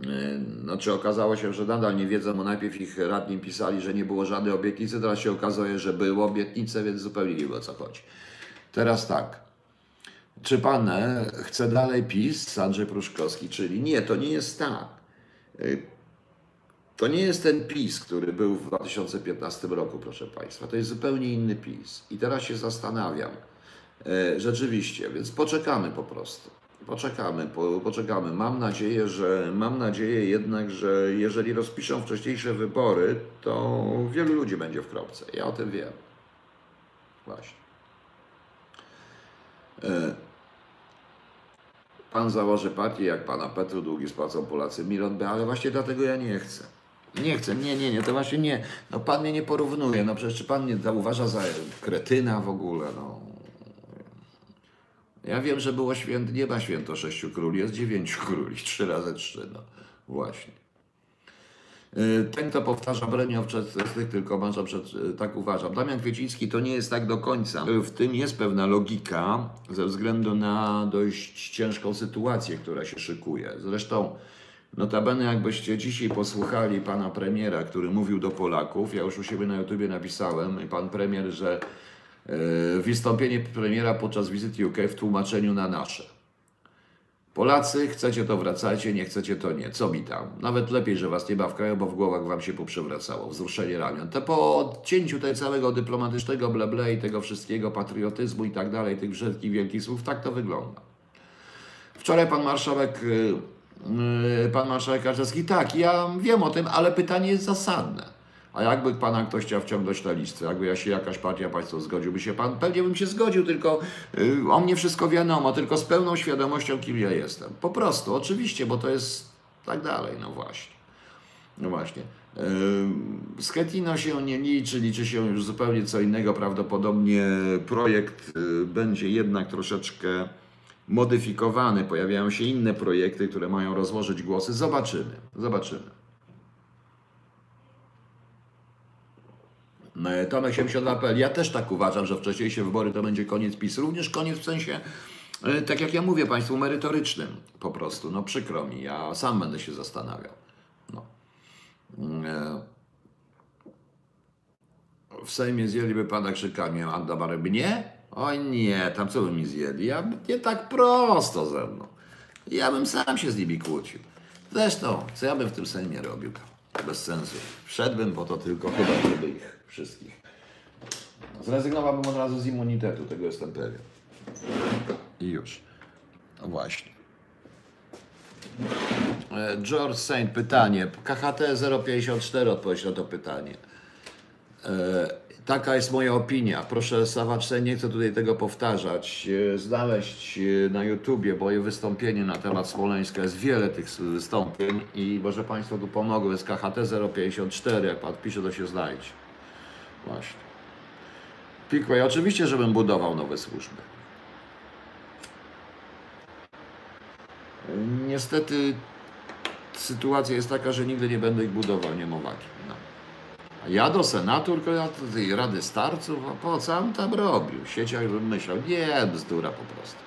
yy, znaczy okazało się, że nadal nie wiedzą, bo najpierw ich radni pisali, że nie było żadnej obietnicy, teraz się okazuje, że były obietnice, więc zupełnie nie wiem o co chodzi. Teraz tak. Czy pan chce dalej PiS, Andrzej Pruszkowski, czyli nie, to nie jest tak. Y, To nie jest ten PiS, który był w 2015 roku, proszę Państwa. To jest zupełnie inny PiS. I teraz się zastanawiam. E, Rzeczywiście, więc poczekamy po prostu. Poczekamy, po, poczekamy. Mam nadzieję, że mam nadzieję jednak, że jeżeli rozpiszą wcześniejsze wybory, to wielu ludzi będzie w kropce. Ja o tym wiem. Właśnie. E, Pan założy partię jak pana Petru, długi spłacą Polacy milion ale właśnie dlatego ja nie chcę. Nie chcę, nie, nie, nie, to właśnie nie. No pan mnie nie porównuje, no przecież czy pan mnie uważa za kretyna w ogóle, no. Ja wiem, że było święto, nie ma święto sześciu króli, jest dziewięciu króli, trzy razy trzy, no właśnie. Y, Ten, kto powtarza Brenio przed z tych tylko przed, y, tak uważam. Damian Kwieciński to nie jest tak do końca. Y, W tym jest pewna logika ze względu na dość ciężką sytuację, która się szykuje. Zresztą notabene jakbyście dzisiaj posłuchali pana premiera, który mówił do Polaków, ja już u siebie na YouTubie napisałem, i pan premier, że y, wystąpienie premiera podczas wizyty UK w tłumaczeniu na nasze. Polacy, chcecie to wracajcie, nie chcecie to nie. Co mi tam? Nawet lepiej, że was nie ma w kraju, bo w głowach wam się poprzewracało. Wzruszenie ramion. To po odcięciu tego całego dyplomatycznego bleble i tego wszystkiego, patriotyzmu i tak dalej, tych wszystkich wielkich słów, tak to wygląda. Wczoraj pan marszałek, y, y, pan marszałek Kaczewski, tak, ja wiem o tym, ale pytanie jest zasadne. A jakby pana ktoś chciał wciągnąć na listę, jakby ja się jakaś partia państwo zgodziłby się pan, pewnie bym się zgodził, tylko y, o mnie wszystko wiadomo, tylko z pełną świadomością, kim ja jestem. Po prostu, oczywiście, bo to jest tak dalej, no właśnie. No właśnie. Yy, Sketino się nie liczy, liczy się już zupełnie co innego. Prawdopodobnie projekt yy, będzie jednak troszeczkę modyfikowany. Pojawiają się inne projekty, które mają rozłożyć głosy. Zobaczymy. Zobaczymy. Tomek 72.pl. Ja też tak uważam, że wcześniejsze wybory to będzie koniec PiS. Również koniec w sensie, e, tak jak ja mówię Państwu, merytorycznym po prostu. No przykro mi, ja sam będę się zastanawiał. No. E, W Sejmie zjęliby pana krzykami Anda Barę. Mnie? Oj nie, tam co by mi zjedli? Ja nie tak prosto ze mną. Ja bym sam się z nimi kłócił. Zresztą, co ja bym w tym Sejmie robił? Bez sensu. Wszedłbym po to tylko chyba, żeby ich wszystkich. Zrezygnowałbym od razu z immunitetu, tego jestem pewien. I już. No właśnie. E, George Saint, pytanie. KHT 054 odpowiedź na to pytanie. E, Taka jest moja opinia. Proszę Sawaczce, nie chcę tutaj tego powtarzać. E, Znaleźć e, na YouTubie moje wystąpienie na temat Smoleńska. Jest wiele tych wystąpień i może Państwo tu pomogą. Jest KHT 054. Jak Pan pisze, to się znajdzie. Właśnie. Piquay, oczywiście, żebym budował nowe służby. Niestety sytuacja jest taka, że nigdy nie będę ich budował, nie ma uwagi. Ja do Senatu, tylko ja do tej Rady Starców, a po co on tam robił? Siedział i myślał, nie, bzdura po prostu.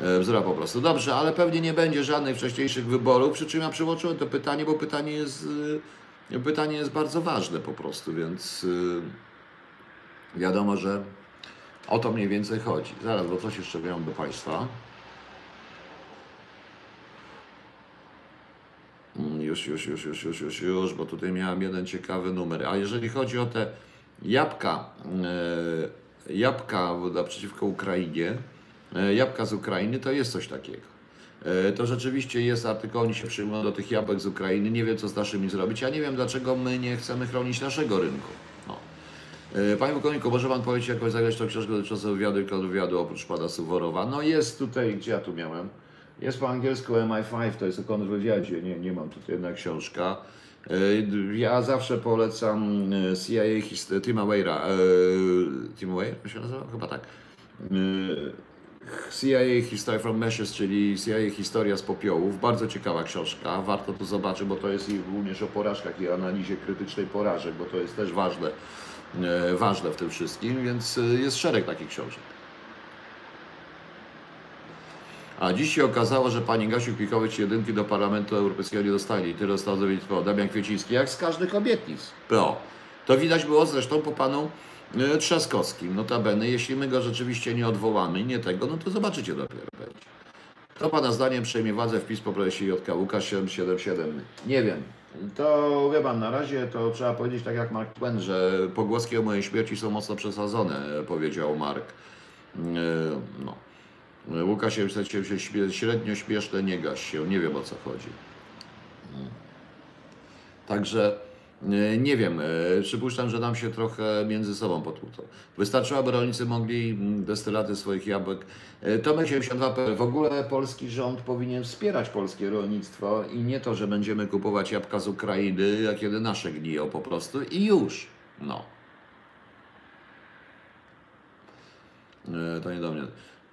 E, Bzdura po prostu. Dobrze, ale pewnie nie będzie żadnych wcześniejszych wyborów, przy czym ja przyłączyłem to pytanie, bo pytanie jest, y, pytanie jest bardzo ważne po prostu, więc y, wiadomo, że O to mniej więcej chodzi. Zaraz, bo coś jeszcze miałem do Państwa. Już, już, już, już, już, już, już, bo tutaj miałem jeden ciekawy numer. A jeżeli chodzi o te jabłka, e, jabłka naprzeciwko Ukrainie, e, jabłka z Ukrainy, to jest coś takiego. E, To rzeczywiście jest artykuł, oni się przyjmują do tych jabłek z Ukrainy, nie wiem co z naszymi zrobić. Ja nie wiem dlaczego my nie chcemy chronić naszego rynku. No. Panie pułkowniku, może Pan powiedzieć jakoś zagrać tą książkę dotyczącą wywiadu i kontrwywiadu oprócz Pana Suworowa? No jest tutaj, gdzie ja tu miałem? Jest po angielsku MI5, to jest o kontrwywiadzie, nie, nie mam tutaj jedna książka. E, Ja zawsze polecam e, CIA Tima Weira. Tim Weir się nazywa? Chyba tak. E, CIA History from Meshes, czyli CIA Historia z popiołów. Bardzo ciekawa książka, warto to zobaczyć, bo to jest również o porażkach i analizie krytycznej porażek, bo to jest też ważne, ważne w tym wszystkim, więc jest szereg takich książek. A dziś się okazało, że pani Gasiu Pikowicz jedynki do Parlamentu Europejskiego nie dostali. Tyle zostało zrobić Damian Kwieciński, jak z każdych obietnic. PO. To widać było zresztą po panu e, Trzaskowskim. Notabene, jeśli my go rzeczywiście nie odwołamy, nie tego, no to zobaczycie dopiero będzie. Kto pana zdaniem przejmie władzę w PiS po projekcie JK? Łukasz 777. Nie wiem. To pan, na razie to trzeba powiedzieć tak jak Mark Twain, że pogłoski o mojej śmierci są mocno przesadzone, powiedział Mark. E, No. Łukasz 777, średnio śmieszne, nie gaś się, nie wiem o co chodzi. Także e, nie wiem, e, przypuszczam, że nam się trochę między sobą potłuto. Wystarczyłoby, rolnicy mogli mm, destylaty swoich jabłek. E, Tomek 72 w ogóle polski rząd powinien wspierać polskie rolnictwo i nie to, że będziemy kupować jabłka z Ukrainy, a kiedy nasze gniją po prostu i już. No. E, To nie do mnie.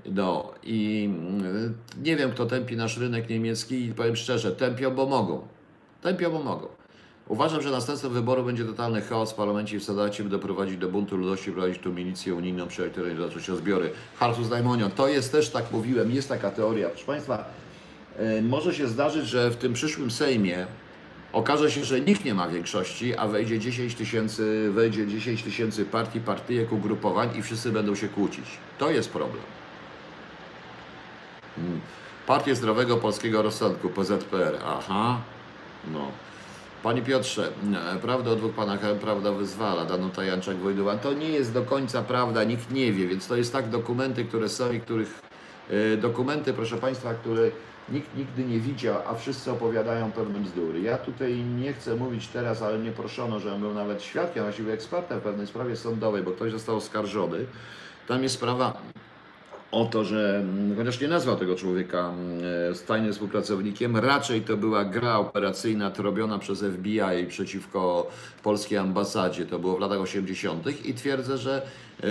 No i mm, nie wiem, kto tępi nasz rynek niemiecki i powiem szczerze, tępią, bo mogą. Tępią, bo mogą. Uważam, że następstwem wyboru będzie totalny chaos w parlamencie i w Senacie, by doprowadzić do buntu ludności, prowadzić tu milicję unijną, przy której zacząć się zbiory. Harsus Daimonion, to jest też, tak mówiłem, jest taka teoria. Proszę Państwa, e, może się zdarzyć, że w tym przyszłym Sejmie okaże się, że nikt nie ma większości, a wejdzie 10 tysięcy, wejdzie 10 tysięcy partii, partyjek, ugrupowań i wszyscy będą się kłócić. To jest problem. Partię Zdrowego Polskiego Rozsądku, PZPR. Aha, no. Panie Piotrze, e, prawda o dwóch panach, e, prawda wyzwala, Danuta Janczak Wojdyła. To nie jest do końca prawda, nikt nie wie, więc to jest tak dokumenty, które są i których, e, dokumenty, proszę Państwa, które nikt nigdy nie widział, a wszyscy opowiadają pewne bzdury. Ja tutaj nie chcę mówić teraz, ale mnie proszono, żebym był nawet świadkiem, właściwie ekspertem w pewnej sprawie sądowej, bo ktoś został oskarżony. Tam jest sprawa o to, że mm, chociaż nie nazwał tego człowieka mm, e, tajnym współpracownikiem, raczej to była gra operacyjna robiona przez FBI przeciwko polskiej ambasadzie. To było w latach 80. i twierdzę, że e,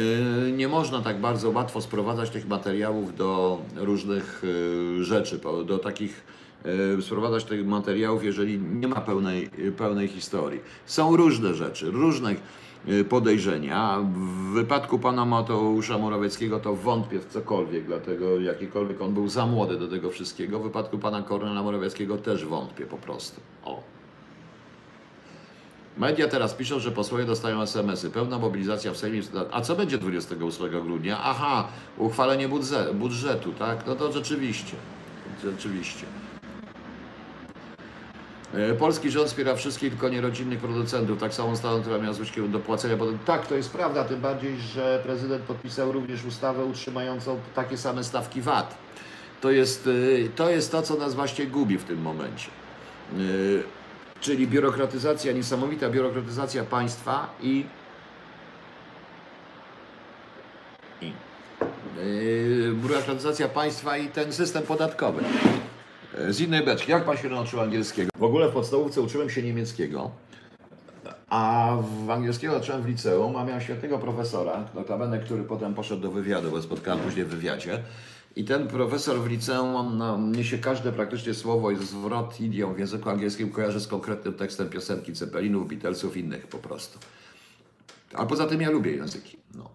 nie można tak bardzo łatwo sprowadzać tych materiałów do różnych e, rzeczy, do takich sprowadzać tych materiałów, jeżeli nie ma pełnej, pełnej historii. Są różne rzeczy, różne e, podejrzenia. W wypadku pana Mateusza Morawieckiego to wątpię w cokolwiek, dlatego jakikolwiek on był za młody do tego wszystkiego. W wypadku pana Kornela Morawieckiego też wątpię po prostu. O. Media teraz piszą, że posłowie dostają SMS-y. Pełna mobilizacja w Sejmie. A co będzie 28 grudnia? Aha, uchwalenie budżetu tak? No to rzeczywiście. Rzeczywiście. E, Polski rząd wspiera wszystkich, tylko nie rodzinnych producentów. Tak samo ustawą, która miała zwrócić do płacenia. Tak, to jest prawda, tym bardziej, że prezydent podpisał również ustawę utrzymującą takie same stawki VAT. To jest, e, to jest to, co nas właśnie gubi w tym momencie. E, Czyli biurokratyzacja, niesamowita biurokratyzacja państwa i, biurokratyzacja państwa i ten system podatkowy. Z innej beczki, jak pan się nauczył angielskiego? W ogóle w podstawówce uczyłem się niemieckiego, a w angielskiego zacząłem w liceum, a miałem świetnego profesora, notabene, który potem poszedł do wywiadu, bo spotkałem później w wywiadzie. I ten profesor w liceum, on no, się każde praktycznie słowo i zwrot, idiom w języku angielskim kojarzy z konkretnym tekstem piosenki Ceppelinów, Beatlesów, innych po prostu. A poza tym ja lubię języki. No.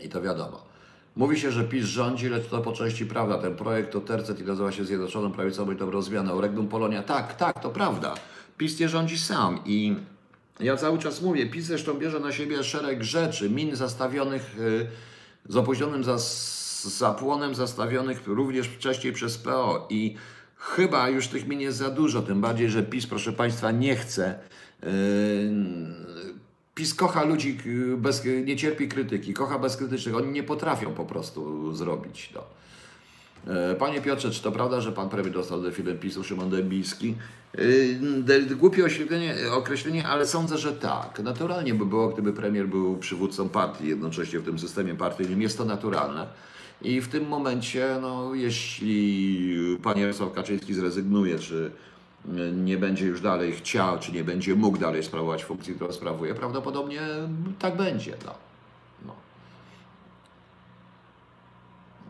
I to wiadomo. Mówi się, że PiS rządzi, lecz to po części prawda. Ten projekt to tercet i nazywa się Zjednoczoną Prawicową i Dobrą Zmianą. Regnum Polonia. Tak, tak, to prawda. PiS nie rządzi sam i Ja cały czas mówię, PiS zresztą bierze na siebie szereg rzeczy, min zastawionych y, z opóźnionym zapłonem, zastawionych również wcześniej przez PO i chyba już tych min jest za dużo, tym bardziej, że PiS, proszę Państwa, nie chce. PiS kocha ludzi, y, bez, nie cierpi krytyki, kocha bezkrytycznych, oni nie potrafią po prostu zrobić to. E, Panie Piotrze, czy to prawda, że pan premier dostał defilem PiSu Szymon Dębiński? Yy, Głupie określenie, określenie, ale sądzę, że tak. Naturalnie by było, gdyby premier był przywódcą partii jednocześnie w tym systemie partyjnym. Jest to naturalne. I w tym momencie, no, jeśli pan Jarosław Kaczyński zrezygnuje, czy nie będzie już dalej chciał, czy nie będzie mógł dalej sprawować funkcji, którą sprawuje, prawdopodobnie tak będzie. No. No.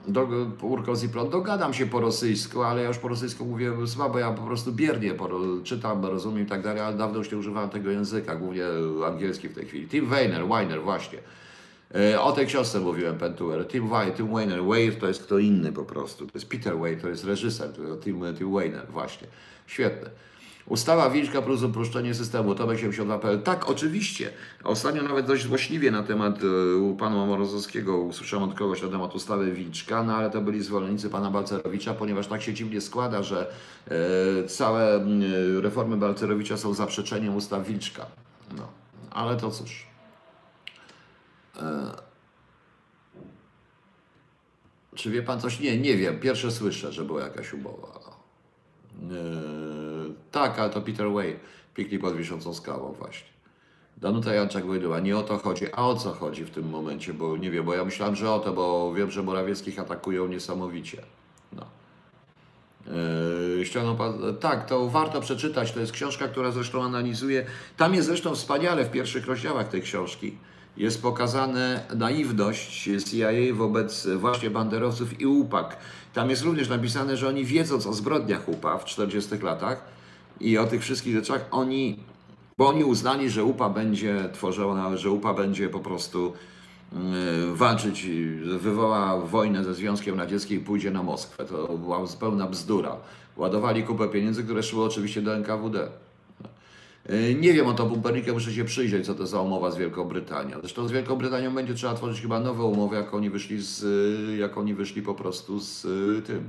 Do, Urko Zipron, dogadam się po rosyjsku, ale ja już po rosyjsku mówię słabo, ja po prostu biernie po, czytam, rozumiem i tak dalej, ale dawno już nie używałem tego języka, głównie angielski w tej chwili. Tim Weiner, Weiner, właśnie. E, O tej książce mówiłem, Pentuer. Tim, Wei- Tim Weiner. Weir to jest kto inny po prostu. To jest Peter Weir, to jest reżyser. To Tim, Tim właśnie. Świetne. Ustawa Wilczka plus uproszczenie systemu, Tomek 72.pl. Tak, oczywiście. Ostatnio nawet dość złośliwie na temat e, u pana Morozowskiego usłyszałem od kogoś na temat ustawy Wilczka, no ale to byli zwolennicy pana Balcerowicza, ponieważ tak się dziwnie składa, że e, całe reformy Balcerowicza są zaprzeczeniem ustaw Wilczka. No, ale to cóż. Czy wie pan coś? Nie, nie wiem. Pierwsze słyszę, że była jakaś umowa. Eee, tak, ale to Peter Way. Piknik pod wiszącą skałą właśnie. Danuta Janczak Wojdyła. Nie o to chodzi. A o co chodzi w tym momencie? Bo nie wiem, bo ja myślałem, że o to, bo wiem, że Morawieckich atakują niesamowicie. No. Yy, tak, to warto przeczytać. To jest książka, która zresztą analizuje. Tam jest zresztą wspaniale w pierwszych rozdziałach tej książki. Jest pokazane naiwność CIA wobec właśnie banderowców i UPAK. Tam jest również napisane, że oni wiedząc o zbrodniach UPA w 40 latach i o tych wszystkich rzeczach, oni, bo oni uznali, że UPA będzie tworzona, że UPA będzie po prostu yy, walczyć, wywoła wojnę ze Związkiem Radzieckim i pójdzie na Moskwę. To była zupełna bzdura. Ładowali kupę pieniędzy, które szły oczywiście do NKWD. Yy, Nie wiem o to Pumpernickę, muszę się przyjrzeć, co to za umowa z Wielką Brytanią. Zresztą z Wielką Brytanią będzie trzeba tworzyć chyba nowe umowy, jak oni wyszli z, yy, jak oni wyszli po prostu z yy, tym.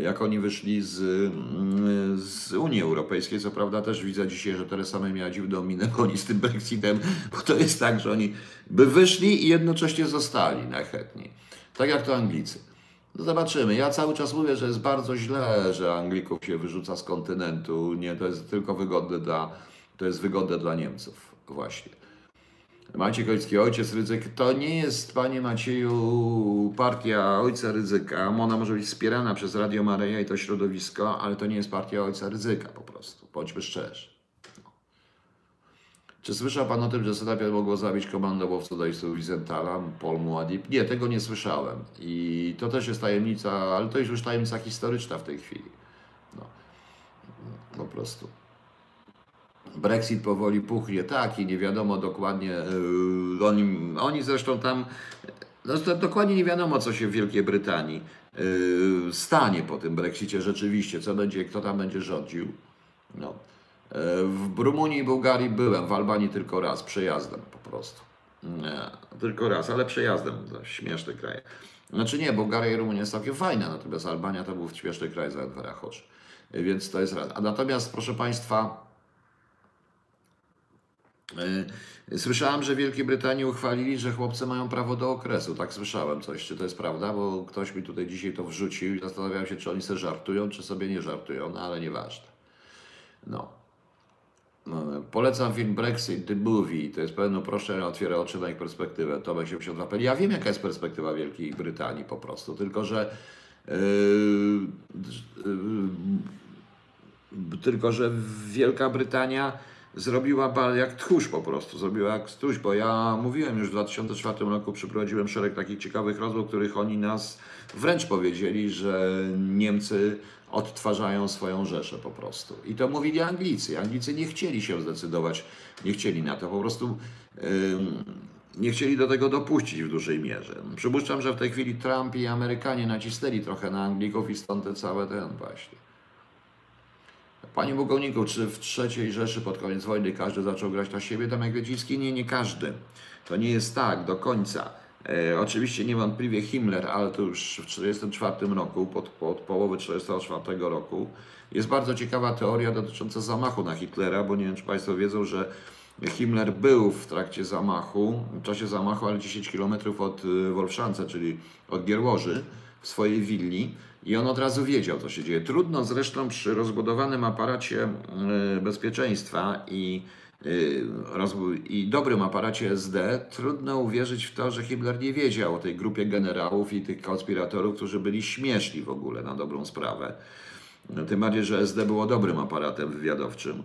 Jak oni wyszli z, mm, z Unii Europejskiej, co prawda też widzę dzisiaj, że Teresa May miała dziwną minę, bo oni z tym Brexitem, bo to jest tak, że oni by wyszli i jednocześnie zostali najchętniej. Tak jak to Anglicy. No zobaczymy. Ja cały czas mówię, że jest bardzo źle, że Anglików się wyrzuca z kontynentu. Nie, to jest tylko wygodne dla, to jest wygodne dla Niemców. Właśnie. Maciej Koński, ojciec Rydzyk, to nie jest, panie Macieju, partia ojca Rydzyka. Ona może być wspierana przez Radio Maryja i to środowisko, ale to nie jest partia ojca Rydzyka po prostu. Bądźmy szczerzy. Czy słyszał pan o tym, że Sedapian mogło zabić komandowców dojstów Wizentala, Paul Muad'Dib? Nie, tego nie słyszałem. I to też jest tajemnica, ale to jest już tajemnica historyczna w tej chwili. No, po prostu. Brexit powoli puchnie, tak, i nie wiadomo dokładnie, yy, oni, oni zresztą tam, no, dokładnie nie wiadomo, co się w Wielkiej Brytanii yy, stanie po tym Brexicie rzeczywiście, co będzie, kto tam będzie rządził. No. W Rumunii i Bułgarii byłem, w Albanii tylko raz, przejazdem po prostu. Nie, tylko raz, ale przejazdem, to śmieszny kraj. Znaczy nie, Bułgaria i Rumunia jest całkiem fajna, natomiast Albania to był śmieszny kraj za dwa oczy. Więc to jest raz. A natomiast, proszę Państwa, Yy, Słyszałem, że w Wielkiej Brytanii uchwalili, że chłopcy mają prawo do okresu. Tak słyszałem coś. Czy to jest prawda? Bo ktoś mi tutaj dzisiaj to wrzucił i zastanawiałem się, czy oni sobie żartują, czy sobie nie żartują, no ale nieważne. No. No, Polecam film Brexit, The Movie. To jest pewne uproszczenie, otwiera oczy na ich perspektywę. Tomek 82 PL. Ja wiem, jaka jest perspektywa Wielkiej Brytanii po prostu, tylko że yy, yy, tylko, że Wielka Brytania zrobiła jak tchórz po prostu, zrobiła jak tchórz, bo ja mówiłem już w 2004 roku, przeprowadziłem szereg takich ciekawych rozmów, których oni nas wręcz powiedzieli, że Niemcy odtwarzają swoją rzeszę po prostu. I to mówili Anglicy. Anglicy nie chcieli się zdecydować, nie chcieli na to, po prostu nie chcieli do tego dopuścić w dużej mierze. Przypuszczam, że w tej chwili Trump i Amerykanie nacisnęli trochę na Anglików i stąd te całe ten właśnie. Panie Bogowniku, czy w III Rzeszy pod koniec wojny każdy zaczął grać na siebie? Tomek Wiedziński? Nie, nie każdy. To nie jest tak do końca. E, oczywiście niewątpliwie Himmler, ale to już w 1944 roku, pod, pod połowę 1944 roku, jest bardzo ciekawa teoria dotycząca zamachu na Hitlera, bo nie wiem, czy Państwo wiedzą, że Himmler był w trakcie zamachu, w czasie zamachu, ale 10 km od y, Wolfszance, czyli od Gierłoży, w swojej willi i on od razu wiedział, co się dzieje. Trudno zresztą przy rozbudowanym aparacie y, bezpieczeństwa i, i dobrym aparacie SD, trudno uwierzyć w to, że Himmler nie wiedział o tej grupie generałów i tych konspiratorów, którzy byli śmieszni w ogóle na dobrą sprawę. Tym bardziej, że SD było dobrym aparatem wywiadowczym.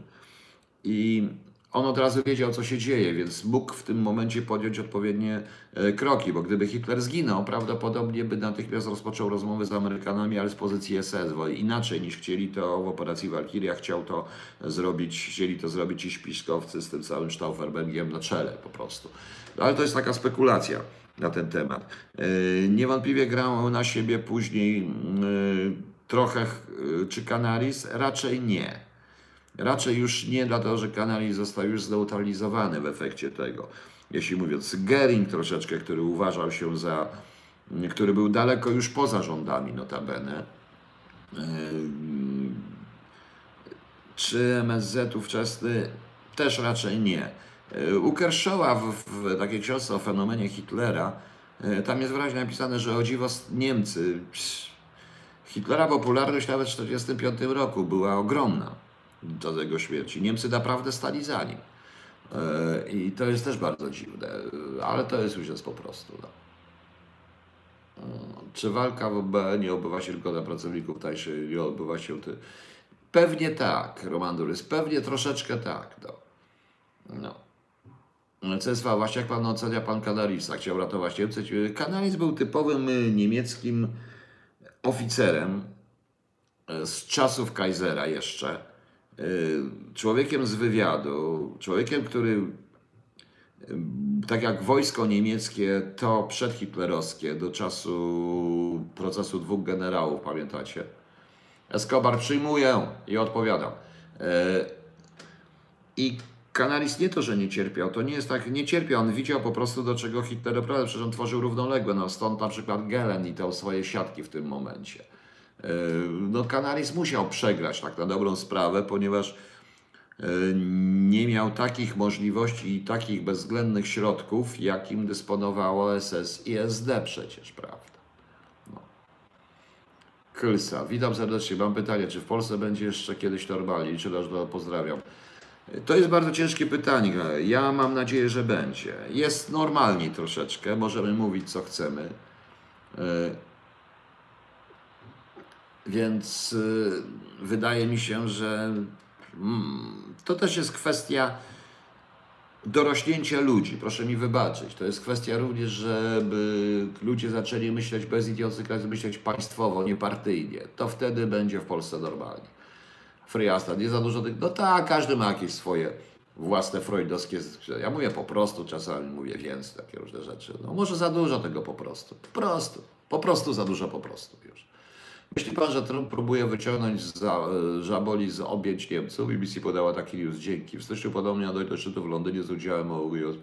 I on od razu wiedział, co się dzieje, więc mógł w tym momencie podjąć odpowiednie e, kroki, bo gdyby Hitler zginął, prawdopodobnie by natychmiast rozpoczął rozmowy z Amerykanami, ale z pozycji SS, bo inaczej niż chcieli to w operacji Walkiria, chciał to zrobić, chcieli to zrobić ci śpiskowcy z tym całym Stauffenbergiem na czele po prostu. Ale to jest taka spekulacja na ten temat. E, niewątpliwie grał na siebie później e, trochę czy Canaris? Raczej nie Raczej już nie dlatego, że Kanali został już zneutralizowany w efekcie tego. Jeśli mówiąc, Gering troszeczkę, który uważał się za, który był daleko już poza rządami notabene, czy MSZ ówczesny też raczej nie. U Kershawa w, w takiej książce o fenomenie Hitlera, tam jest wyraźnie napisane, że o dziwo Niemcy, Hitlera popularność nawet w 1945 roku była ogromna do jego śmierci. Niemcy naprawdę stali za nim. E, I to jest też bardzo dziwne, ale to jest już jest po prostu. No. E, czy walka w OB nie odbywa się tylko dla pracowników tańszych, nie odbywa się ty? Pewnie tak, Roman Durys, pewnie troszeczkę tak. No. no. CSV, właśnie jak pan ocenia pan Kanarisa? Chciał ratować Niemcy. Był typowym y, niemieckim oficerem e, z czasów Kaisera jeszcze człowiekiem z wywiadu, człowiekiem, który y, tak jak wojsko niemieckie, to przedhitlerowskie do czasu procesu dwóch generałów, pamiętacie? Escobar przyjmuję i odpowiadam. Y, I Kanaris nie to, że nie cierpiał, to nie jest tak, nie cierpiał, on widział po prostu do czego Hitler doprowadził, przecież on tworzył równoległe, no stąd na przykład Gelen i te swoje siatki w tym momencie. E, no Canaris musiał przegrać tak na dobrą sprawę, ponieważ e, nie miał takich możliwości i takich bezwzględnych środków, jakim dysponowało SS i SD przecież, prawda? No. Klsa, witam serdecznie. Mam pytanie, czy w Polsce będzie jeszcze kiedyś normalnie? Czy też pozdrawiam. To jest bardzo ciężkie pytanie. Ja mam nadzieję, że będzie. Jest normalniej troszeczkę, możemy mówić co chcemy. Więc y, wydaje mi się, że mm, to też jest kwestia dorośnięcia ludzi. Proszę mi wybaczyć. To jest kwestia również, żeby ludzie zaczęli myśleć bez idiotyzmu, myśleć państwowo, niepartyjnie. To wtedy będzie w Polsce normalnie. Friasta, nie za dużo tych. No tak, każdy ma jakieś swoje własne freudowskie. Ja mówię po prostu, czasami mówię więc, takie różne rzeczy. No może za dużo tego po prostu. Po prostu. Po prostu za dużo po prostu już. Myśli pan, że Trump próbuje wyciągnąć e, żaboli z objęć Niemców? BBC podała taki news. Dzięki. W styczniu podobnie do szczytu w Londynie z udziałem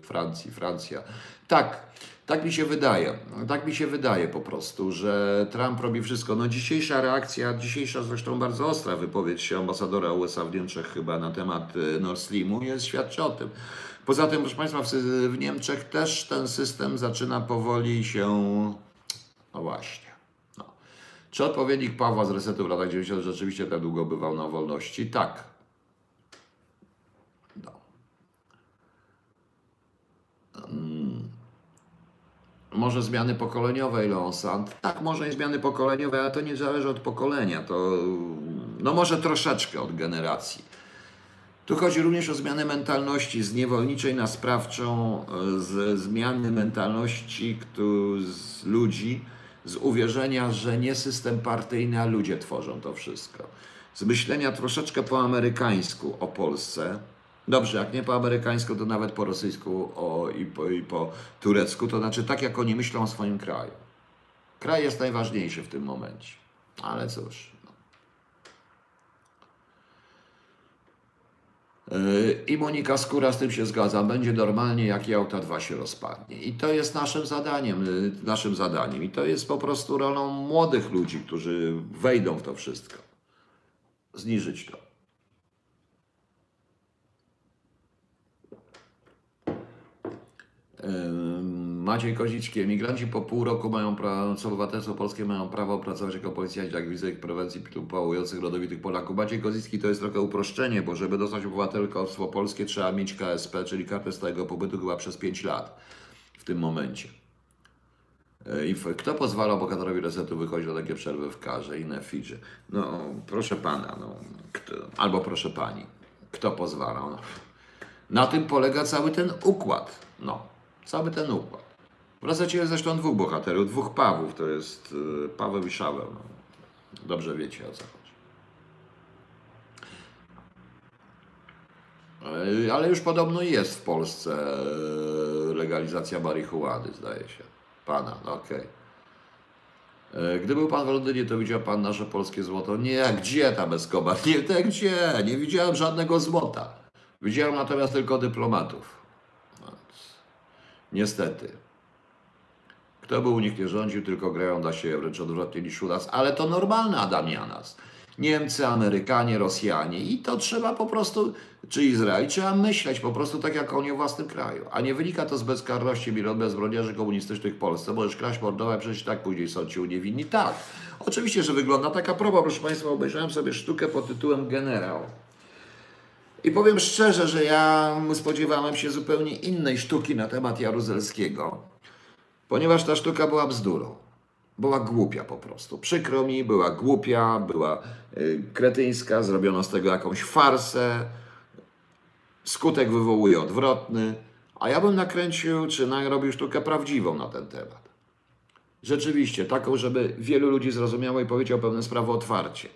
Francji. Francja. Tak, tak mi się wydaje. Tak mi się wydaje po prostu, że Trump robi wszystko. No dzisiejsza reakcja, dzisiejsza zresztą bardzo ostra wypowiedź ambasadora USA w Niemczech chyba na temat e, Nord Streamu jest świadczy o tym. Poza tym, proszę Państwa, w Niemczech też ten system zaczyna powoli się, no właśnie, czy odpowiednik Pawła z resetu w latach 90 rzeczywiście tak długo bywał na wolności? Tak. No. Hmm. Może zmiany pokoleniowe, Leonsand? Tak, może i zmiany pokoleniowe, ale to nie zależy od pokolenia. To no może troszeczkę od generacji. Tu chodzi również o zmianę mentalności z niewolniczej na sprawczą, e, z zmiany mentalności z ludzi, z uwierzenia, że nie system partyjny, a ludzie tworzą to wszystko. Z myślenia troszeczkę po amerykańsku o Polsce. Dobrze, jak nie po amerykańsku, to nawet po rosyjsku o, i, po, i po turecku. To znaczy tak, jak oni myślą o swoim kraju. Kraj jest najważniejszy w tym momencie. Ale cóż. No. Yy, I Monika Skóra z tym się zgadza. Będzie normalnie, jak Jałta 2 się rozpadnie. I to jest naszym zadaniem, yy, naszym zadaniem. I to jest po prostu rolą młodych ludzi, którzy wejdą w to wszystko. Zniżyć to. Ym, Maciej Kozicki. Emigranci po pół roku mają prawo, co obywatelstwo polskie mają prawo pracować jako policjanci, ich prewencji pałujących rodowitych Polaków. Maciej Kozicki to jest trochę uproszczenie, bo żeby dostać obywatelstwo polskie trzeba mieć KSP, czyli kartę stałego pobytu chyba przez 5 lat w tym momencie. E, I kto pozwala bohaterowi resetu wychodzić na takie przerwy w karze i na fidzie? No, proszę pana, no, kto, albo proszę pani, kto pozwala? No. Na tym polega cały ten układ. No, cały ten układ. W resecie jest zresztą dwóch bohaterów, dwóch Pawłów, to jest y, Paweł i Szaweł. No. Dobrze wiecie o co chodzi. Y, Ale już podobno jest w Polsce y, legalizacja marihuany, zdaje się. Pana, no okej. Y, Gdy był pan w Londynie, to widział pan nasze polskie złoto? Nie, gdzie tam Escobar? *laughs* Nie, te gdzie? Nie widziałem żadnego złota. Widziałem natomiast tylko dyplomatów. No, Niestety. Kto by u nich nie rządził, tylko grają dla siebie wręcz odwrotnie niż u nas. Ale to normalne Adamianas. Niemcy, Amerykanie, Rosjanie i to trzeba po prostu, czy Izrael, trzeba myśleć po prostu tak jak oni o własnym kraju. A nie wynika to z bezkarności milion bezbroniarzy komunistycznych w Polsce. Możesz kraść, mordować, przecież tak później są ci uniewinni. Tak, oczywiście, że wygląda taka proba. Proszę Państwa, obejrzałem sobie sztukę pod tytułem Generał. I powiem szczerze, że ja spodziewałem się zupełnie innej sztuki na temat Jaruzelskiego, ponieważ ta sztuka była bzdurą. Była głupia po prostu. Przykro mi, była głupia, była y, kretyńska, zrobiono z tego jakąś farsę. Skutek wywołuje odwrotny, a ja bym nakręcił, czy narobił sztukę prawdziwą na ten temat. Rzeczywiście, taką, żeby wielu ludzi zrozumiało i powiedział pewne sprawy otwarcie.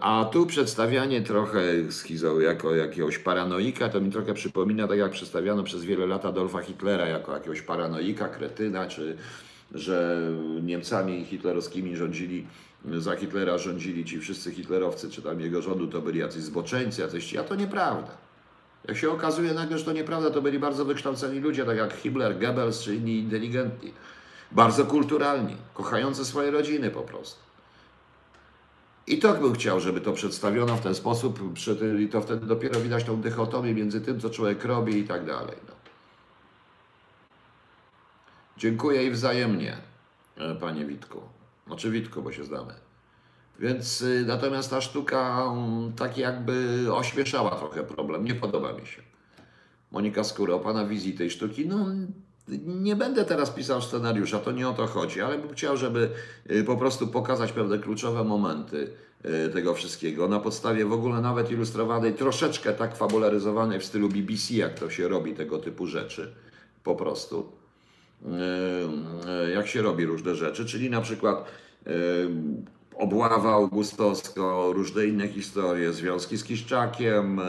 A tu przedstawianie trochę schizo jako jakiegoś paranoika, to mi trochę przypomina, tak jak przedstawiano przez wiele lat Adolfa Hitlera jako jakiegoś paranoika, kretyna, czy że Niemcami hitlerowskimi rządzili, za Hitlera rządzili ci wszyscy hitlerowcy, czy tam jego rządu, to byli jacyś zboczeńcy, jacyś a to nieprawda. Jak się okazuje nagle, że to nieprawda, to byli bardzo wykształceni ludzie, tak jak Himmler, Goebbels czy inni inteligentni. Bardzo kulturalni, kochający swoje rodziny po prostu. I tak bym chciał, żeby to przedstawiono w ten sposób, i to wtedy dopiero widać tą dychotomię między tym, co człowiek robi i tak dalej. No. Dziękuję i wzajemnie, e, panie Witku. Znaczy Witku, bo się znamy. Więc y, natomiast ta sztuka mm, tak jakby ośmieszała trochę problem. Nie podoba mi się. Monika Skóra, pana wizji tej sztuki. No, nie będę teraz pisał scenariusza, to nie o to chodzi, ale bym chciał, żeby y, po prostu pokazać pewne kluczowe momenty y, tego wszystkiego na podstawie w ogóle nawet ilustrowanej, troszeczkę tak fabularyzowanej w stylu BBC, jak to się robi tego typu rzeczy. Po prostu. Y, Jak się robi różne rzeczy, czyli na przykład obława augustowsko, różne inne historie, związki z Kiszczakiem,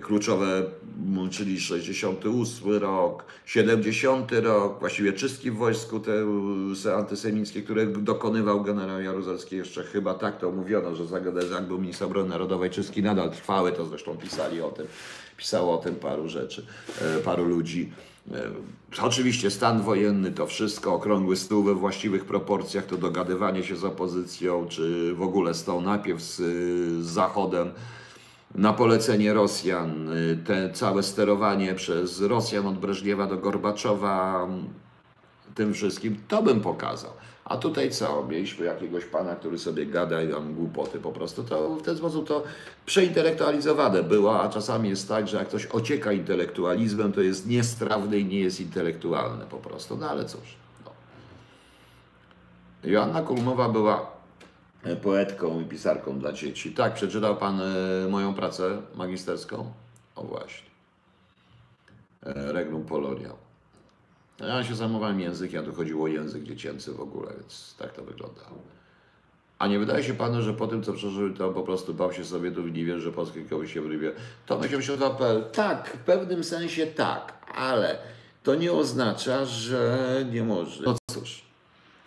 kluczowe, m, czyli 68 rok, 70 rok, właściwie czystki w wojsku te y, antysemickie, które dokonywał generał Jaruzelski, jeszcze chyba tak to mówiono, że zagadać, jak był minister obrony narodowej, czystki nadal trwały, to zresztą pisali o tym, pisało o tym paru rzeczy, e, paru ludzi. E, Oczywiście stan wojenny to wszystko, okrągły stół we właściwych proporcjach, to dogadywanie się z opozycją, czy w ogóle z tą najpierw z, z Zachodem, na polecenie Rosjan, y, te całe sterowanie przez Rosjan od Breżniewa do Gorbaczowa, tym wszystkim, to bym pokazał. A tutaj co? Mieliśmy jakiegoś pana, który sobie gada i tam głupoty po prostu. To w ten sposób to przeintelektualizowane było, a czasami jest tak, że jak ktoś ocieka intelektualizmem, to jest niestrawny i nie jest intelektualny po prostu. No ale cóż. No. Joanna Kulmowa była poetką i pisarką dla dzieci. Tak, przeczytał pan e, moją pracę magisterską? O właśnie. E, Regnum Polonia. Ja się zajmowałem językiem, a tu chodziło o język dziecięcy w ogóle, więc tak to wyglądało. A nie wydaje się panu, że po tym, co przeżył, to po prostu bał się Sowietów i nie wierzy, że Polska kogoś się wyrwie? Tomek 82.pl. Tak, w pewnym sensie tak, ale to nie oznacza, że nie może.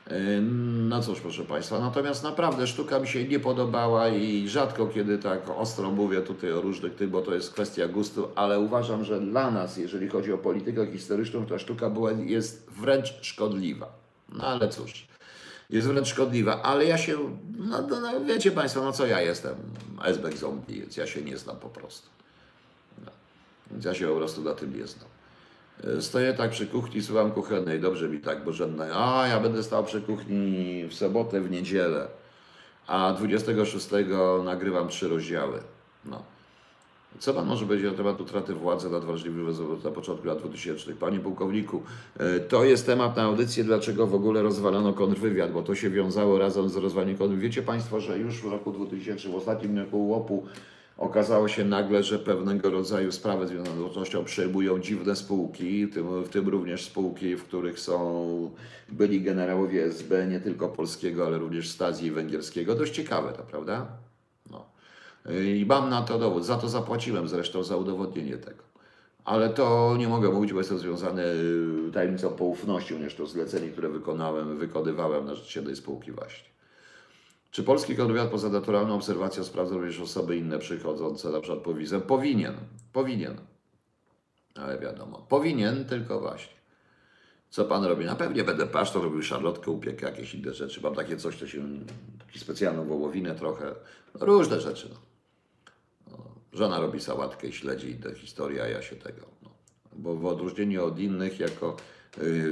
No cóż, Yy, No cóż, proszę Państwa, natomiast naprawdę sztuka mi się nie podobała i rzadko kiedy tak ostro mówię tutaj o różnych tych, bo to jest kwestia gustu, ale uważam, że dla nas, jeżeli chodzi o politykę historyczną, ta sztuka była, jest wręcz szkodliwa. No ale cóż, jest wręcz szkodliwa, ale ja się, no, no, no wiecie Państwo, no co ja jestem, Esbek zombie, więc ja się nie znam po prostu. No. Więc ja się po prostu na tym nie znam. E, Stoję tak przy kuchni, słucham kuchennej, dobrze mi tak, bo żadne, a ja będę stał przy kuchni w sobotę, w niedzielę, a 26 nagrywam trzy rozdziały. No. Co Pan może powiedzieć na temat utraty władzy nad wrażliwym na początku lat 2000? Panie pułkowniku, e, to jest temat na audycję, dlaczego w ogóle rozwalono kontrwywiad, bo to się wiązało razem z rozwalaniem kontrwywiadu. Wiecie Państwo, że już w roku 2000, w ostatnim roku łopu, Okazało się nagle, że pewnego rodzaju sprawy związane z łącznością przejmują dziwne spółki, w tym, w tym również spółki, w których są byli generałowie SB, nie tylko polskiego, ale również Stazji i węgierskiego. Dość ciekawe to, prawda? No. I mam na to dowód. Za to zapłaciłem zresztą za udowodnienie tego. Ale to nie mogę mówić, bo jest to związane tajemnicą poufności, również to zlecenie, które wykonałem, wykonywałem na rzecz jednej spółki właśnie. Czy polski kontrwywiad poza naturalną obserwacją sprawdza również osoby inne przychodzące, na przykład po wizę? Powinien, powinien. Ale wiadomo, powinien, tylko właśnie. Co pan robi? Na pewnie będę pasztor, robił szarlotkę, upiek, jakieś inne rzeczy. Mam takie coś, to się, taki specjalną wołowinę trochę, no, różne rzeczy. No. No, żona robi sałatkę, śledzi inne historie, a ja się tego. No. Bo w odróżnieniu od innych, jako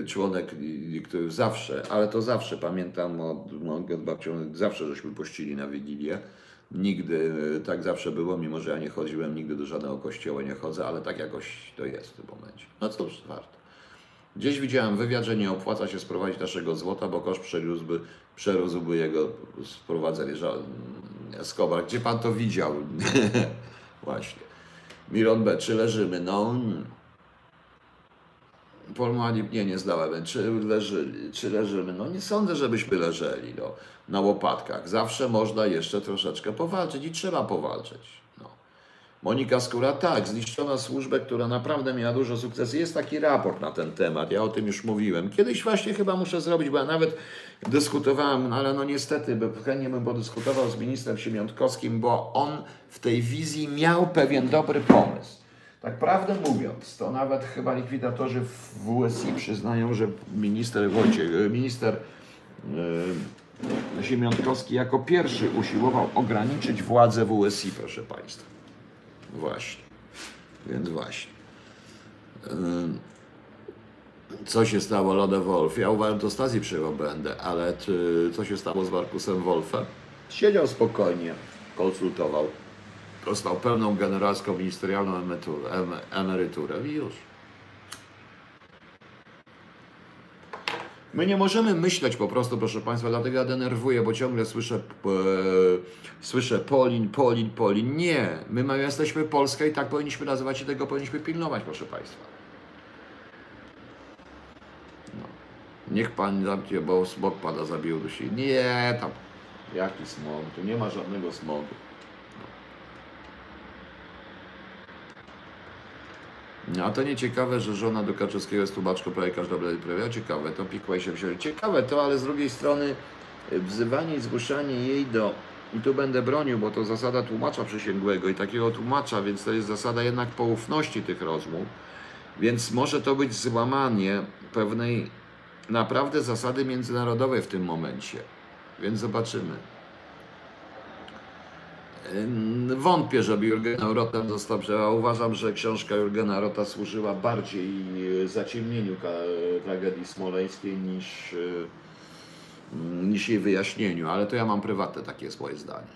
członek, y, który zawsze, ale to zawsze, pamiętam od, od babcią, zawsze żeśmy pościli na Wigilię. Nigdy y, tak zawsze było, mimo że ja nie chodziłem nigdy do żadnego kościoła, nie chodzę, ale tak jakoś to jest w tym momencie. No cóż, warto. Gdzieś widziałem wywiad, że nie opłaca się sprowadzić naszego złota, bo koszt przerósłby, przerósłby jego sprowadzenie. Że, Skobar, gdzie pan to widział? *laughs* Właśnie. Miron B, czy leżymy? No. Polmani, nie, nie zdałem. Czy, leży, czy leżymy? No nie sądzę, żebyśmy leżeli no, na łopatkach. Zawsze można jeszcze troszeczkę powalczyć i trzeba powalczyć. No. Monika Skóra, tak, zniszczona służbę, która naprawdę miała dużo sukcesu. Jest taki raport na ten temat, ja o tym już mówiłem. Kiedyś właśnie chyba muszę zrobić, bo ja nawet dyskutowałem, no ale no niestety, chętnie bym podyskutował z ministrem Siemiątkowskim, bo on w tej wizji miał pewien dobry pomysł. Tak prawdę mówiąc, to nawet chyba likwidatorzy w WSI przyznają, że minister Wojciech, minister yy, Siemiątkowski jako pierwszy usiłował ograniczyć władzę WSI, proszę Państwa. Właśnie. Więc właśnie. Ym, Co się stało Lode Wolf? Ja uważam, to Stazji przyjął będę, ale co się stało z Markusem Wolfem? Siedział spokojnie, konsultował. Dostał pełną generalską ministerialną emeryturę, em, emeryturę i już. My nie możemy myśleć po prostu, proszę Państwa, dlatego ja denerwuję, bo ciągle słyszę, e, słyszę Polin, Polin, Polin. Nie, my jesteśmy Polska i tak powinniśmy nazywać i tego powinniśmy pilnować, proszę Państwa. No. Niech Pan zamknie, bo smog Pana zabił dusi. Nie, tam, jaki smog, tu nie ma żadnego smogu. A to nie ciekawe, że żona do Kaczewskiego jest tłumaczką prawie każda prawie ciekawe, to pikłaj się wziąć. Ciekawe to, ale z drugiej strony y, wzywanie i zgłaszanie jej do, i tu będę bronił, bo to zasada tłumacza przysięgłego i takiego tłumacza, więc to jest zasada jednak poufności tych rozmów, więc może to być złamanie pewnej naprawdę zasady międzynarodowej w tym momencie, więc zobaczymy. Wątpię, żeby Jurgena Rotem został przejął. Uważam, że książka Jurgena Rota służyła bardziej e, zaciemnieniu tragedii smoleńskiej niż, mm, niż jej wyjaśnieniu, ale to ja mam prywatne takie swoje zdanie.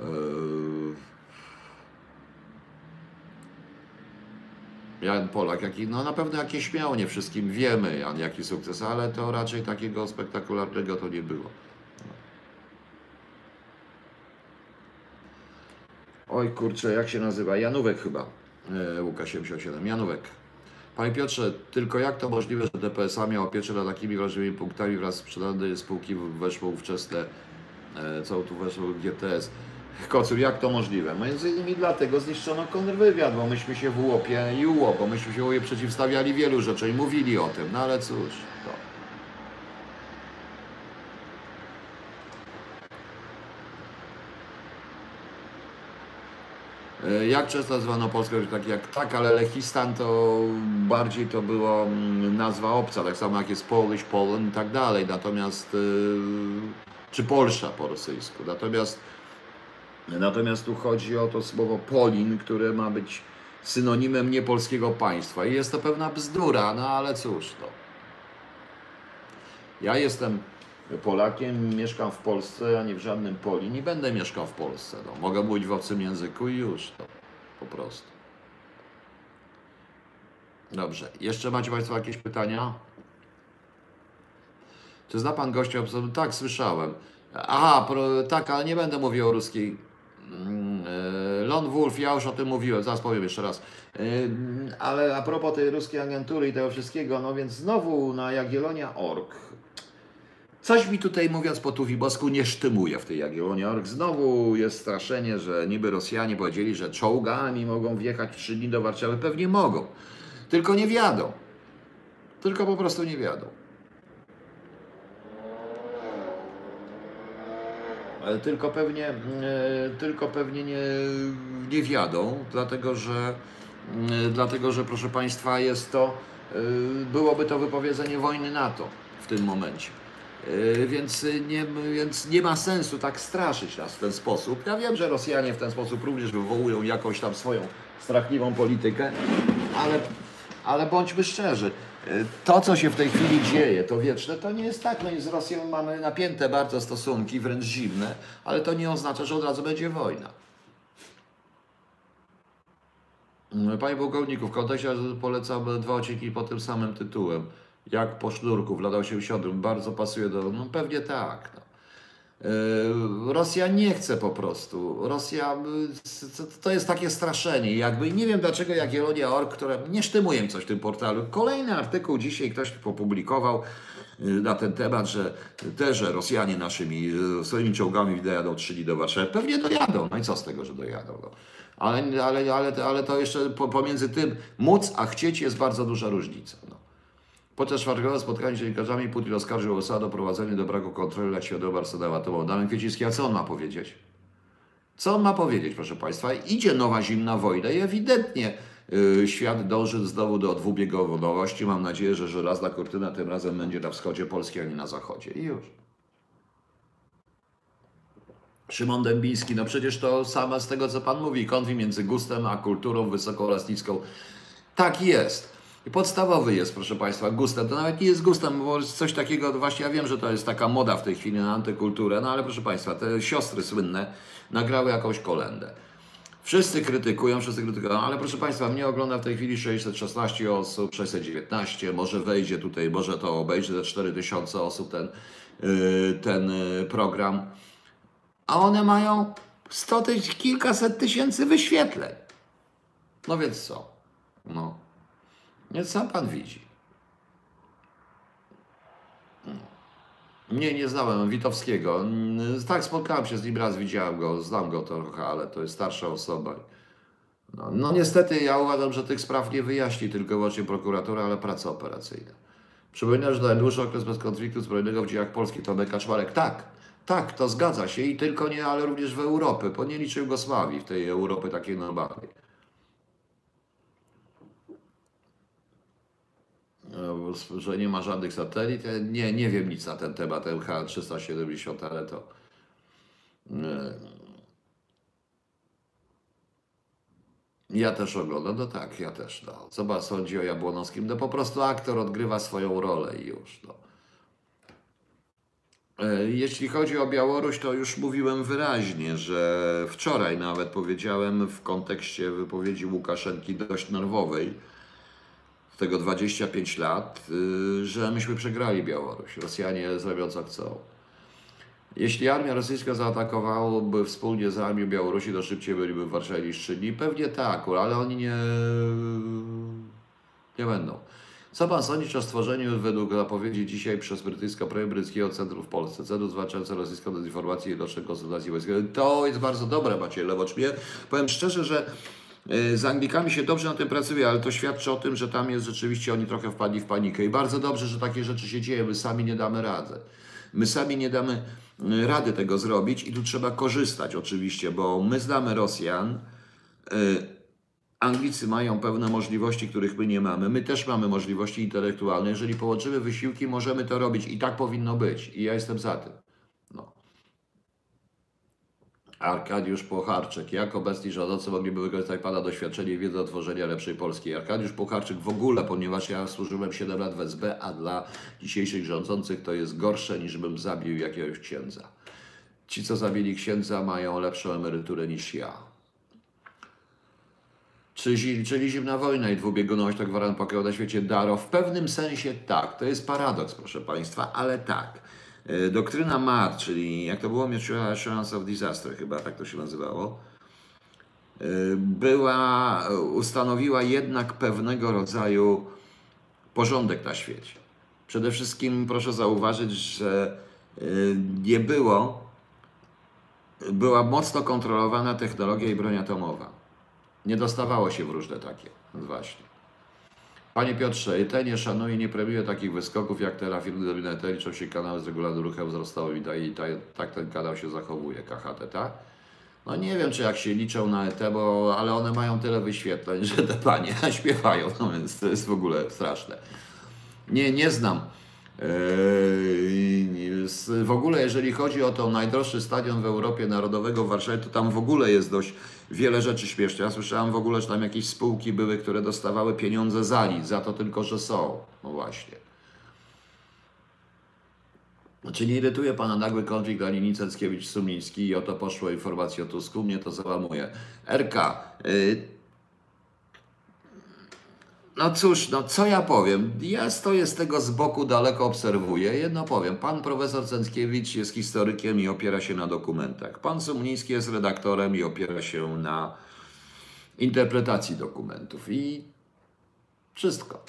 Yy, Jan Polak, jaki, no na pewno jakieś miał, nie wszystkim wiemy, Jan, jaki sukces, ale to raczej takiego spektakularnego to nie było. Oj kurczę, jak się nazywa? Janówek chyba. E, Łukasz 77. Janówek. Panie Piotrze, tylko jak to możliwe, że DPSA miało pieczę nad takimi wrażliwymi punktami wraz z sprzedanej spółki weszło ówczesne, e, co tu weszło GTS? Jak to możliwe? Między innymi dlatego zniszczono kontrwywiad, bo myśmy się w łopie i UOP, bo myśmy się łopie przeciwstawiali wielu rzeczom i mówili o tym, no ale cóż, to. E, Jak często zwano Polskę, tak jak tak, ale Lechistan to bardziej to była mm, nazwa obca, tak samo jak jest Polish, Poland i tak dalej, natomiast, y, czy Polsza po rosyjsku, natomiast, natomiast tu chodzi o to słowo Polin, które ma być synonimem niepolskiego państwa i jest to pewna bzdura, no ale cóż to. Ja jestem Polakiem, mieszkam w Polsce, a nie w żadnym Poli. Nie będę mieszkał w Polsce. No. Mogę mówić w obcym języku i już to. Po prostu. Dobrze. Jeszcze macie Państwo jakieś pytania? Czy zna Pan gościa? Tak, słyszałem. Aha, tak, ale nie będę mówił o ruskiej. Mm, e, Lone Wolf, ja już o tym mówiłem, zaraz powiem jeszcze raz. E, Ale a propos tej ruskiej agentury i tego wszystkiego, no więc znowu na Jagiellonia.org Coś mi tutaj, mówiąc po tuwibosku, nie sztymuje w tej Jagiellonie.org. Znowu jest straszenie, że niby Rosjanie powiedzieli, że czołgami mogą wjechać trzy dni do Warszawy. Pewnie mogą. Tylko nie wiadą. Tylko po prostu nie wiadą. Tylko pewnie, e, tylko pewnie nie, nie wiadą, dlatego że, e, dlatego że, proszę Państwa, jest to, e, byłoby to wypowiedzenie wojny NATO w tym momencie. Więc nie, więc nie ma sensu tak straszyć nas w ten sposób. Ja wiem, że Rosjanie w ten sposób również wywołują jakąś tam swoją strachliwą politykę, ale, ale bądźmy szczerzy. To, co się w tej chwili dzieje, to wieczne, to nie jest tak. No i z Rosją mamy napięte bardzo stosunki, wręcz zimne, ale to nie oznacza, że od razu będzie wojna. Panie pułkowniku, w kontekście polecam dwa odcinki pod tym samym tytułem. Jak po sznurku w lat 80. Bardzo pasuje do. No pewnie tak. No. Yy, Rosja nie chce po prostu. Rosja yy, to- jest takie straszenie. Jakby nie wiem dlaczego Jagiellonia.org, które nie sztymuje mi coś w tym portalu. Kolejny artykuł dzisiaj ktoś opublikował yy, na ten temat, że też, że Rosjanie naszymi swoimi czołgami dojadą trzy dni do Warszawy. Pewnie dojadą. No i co z tego, że dojadą? No. Ale, ale, ale, ale to jeszcze po- pomiędzy tym móc a chcieć jest bardzo duża różnica. No. Podczas czwartkowego spotkania z dziennikarzami Putin oskarżył USA o doprowadzenie do braku kontroli nad światowym arsenałem atomowym. Damian Kwieciński, a co on ma powiedzieć? Co on ma powiedzieć, proszę Państwa? Idzie nowa zimna wojna i ewidentnie yy, świat dąży znowu do dwubiegunowości. Mam nadzieję, że żelazna kurtyna tym razem będzie na wschodzie Polski, a nie na zachodzie. I już. Szymon Dębiński, no przecież to same z tego, co Pan mówi, konflikt między gustem a kulturą niską. Tak jest. Podstawowy jest, proszę Państwa, gustem. To nawet nie jest gustem, bo coś takiego, właśnie ja wiem, że to jest taka moda w tej chwili na antykulturę, no ale proszę Państwa, te siostry słynne nagrały jakąś kolendę. Wszyscy krytykują, wszyscy krytykują, ale proszę Państwa, mnie ogląda w tej chwili 616 osób, 619, może wejdzie tutaj, może to obejrzy te 4000 osób ten, yy, ten yy, program, a one mają 100 tyś, kilkaset tysięcy wyświetleń. No więc co? No. Więc sam Pan widzi. Nie, nie znałem Witowskiego. Tak, spotkałem się z nim raz, widziałem go, znam go trochę, ale to jest starsza osoba. No, no niestety ja uważam, że tych spraw nie wyjaśni tylko wyłącznie prokuratura, ale praca operacyjna. Przypominam, że najdłuższy okres bez konfliktu zbrojnego w dziejach Polski to Kaczmarek. Tak, tak, to zgadza się i tylko nie, ale również w Europie, bo nie liczy Jugosławii, w tej Europy takiej normalnej. No, bo- że nie ma żadnych satelit. Nie, nie wiem nic na ten temat MH370, ale to. e, Ja też oglądam, no tak, ja też. No. Co pan sądzi o Jabłonowskim? No po prostu aktor odgrywa swoją rolę i już. No. E, Jeśli chodzi o Białoruś, to już mówiłem wyraźnie, że wczoraj nawet powiedziałem w kontekście wypowiedzi Łukaszenki dość nerwowej, tego 25 lat, y, że myśmy przegrali Białoruś. Rosjanie zrobią co chcą. Jeśli armia rosyjska zaatakowałaby wspólnie z armią Białorusi, to szybciej byliby w Warszawie niż trzy dni? Pewnie tak, ale oni nie, nie będą. Co pan sądzi o stworzeniu według zapowiedzi dzisiaj przez brytyjsko-brytyjskiego centrum w Polsce, Centrum Zwalczające Rosyjską Dezinformację i rocznej konsultacji wojskowej? To jest bardzo dobre, Maciej Lewocz. Mnie, powiem szczerze, że z Anglikami się dobrze na tym pracuje, ale to świadczy o tym, że tam jest rzeczywiście, oni trochę wpadli w panikę i bardzo dobrze, że takie rzeczy się dzieją, my sami nie damy rady. My sami nie damy y, rady tego zrobić i tu trzeba korzystać oczywiście, bo my znamy Rosjan, y, Anglicy mają pewne możliwości, których my nie mamy. My też mamy możliwości intelektualne. Jeżeli połączymy wysiłki, możemy to robić i tak powinno być. I ja jestem za tym. Arkadiusz Pocharczyk. Jak obecni rządzący mogliby wykorzystać Pana doświadczenie i wiedzę o tworzeniu lepszej Polski? Arkadiusz Pocharczyk w ogóle, ponieważ ja służyłem 7 lat w SB, a dla dzisiejszych rządzących to jest gorsze niż bym zabił jakiegoś księdza. Ci, co zabili księdza, mają lepszą emeryturę niż ja. Czy, czyli zimna wojna i dwubiegunowość to gwarant pokoju na świecie Daro? W pewnym sensie tak. To jest paradoks, proszę Państwa, ale tak. E, Doktryna MAD, czyli jak to było, Mutual Assurance of Disaster, chyba tak to się nazywało, e, była, ustanowiła jednak pewnego rodzaju porządek na świecie. Przede wszystkim proszę zauważyć, że e, nie było, była mocno kontrolowana technologia i broń atomowa. Nie dostawało się w różne takie. Właśnie. Panie Piotrze, te nie szanuje, nie premiuje takich wyskoków jak teraz firmy dominaty, liczą się kanały z regularnym ruchem wzrostowym i, ta, i ta, tak ten kanał się zachowuje, KHT, tak? No nie wiem, czy jak się liczą na ET, bo, ale one mają tyle wyświetleń, że te panie *laughs* śpiewają, no więc to jest w ogóle straszne. Nie, nie znam. Z- W ogóle, jeżeli chodzi o to najdroższy stadion w Europie Narodowego w Warszawie, to tam w ogóle jest dość wiele rzeczy śmiesznych. Ja słyszałem w ogóle, że tam jakieś spółki były, które dostawały pieniądze za nic, za to tylko, że są. No właśnie. Czy nie irytuje Pana nagły konflikt Anini Cęckiewicz-Sumiński i o to poszło informacje o Tusku? Mnie to załamuje. RK, y, no cóż, no co ja powiem? Ja stoję z tego z boku, daleko obserwuję. Jedno powiem, pan profesor Cęckiewicz jest historykiem i opiera się na dokumentach. Pan Sumniński jest redaktorem i opiera się na interpretacji dokumentów. I wszystko.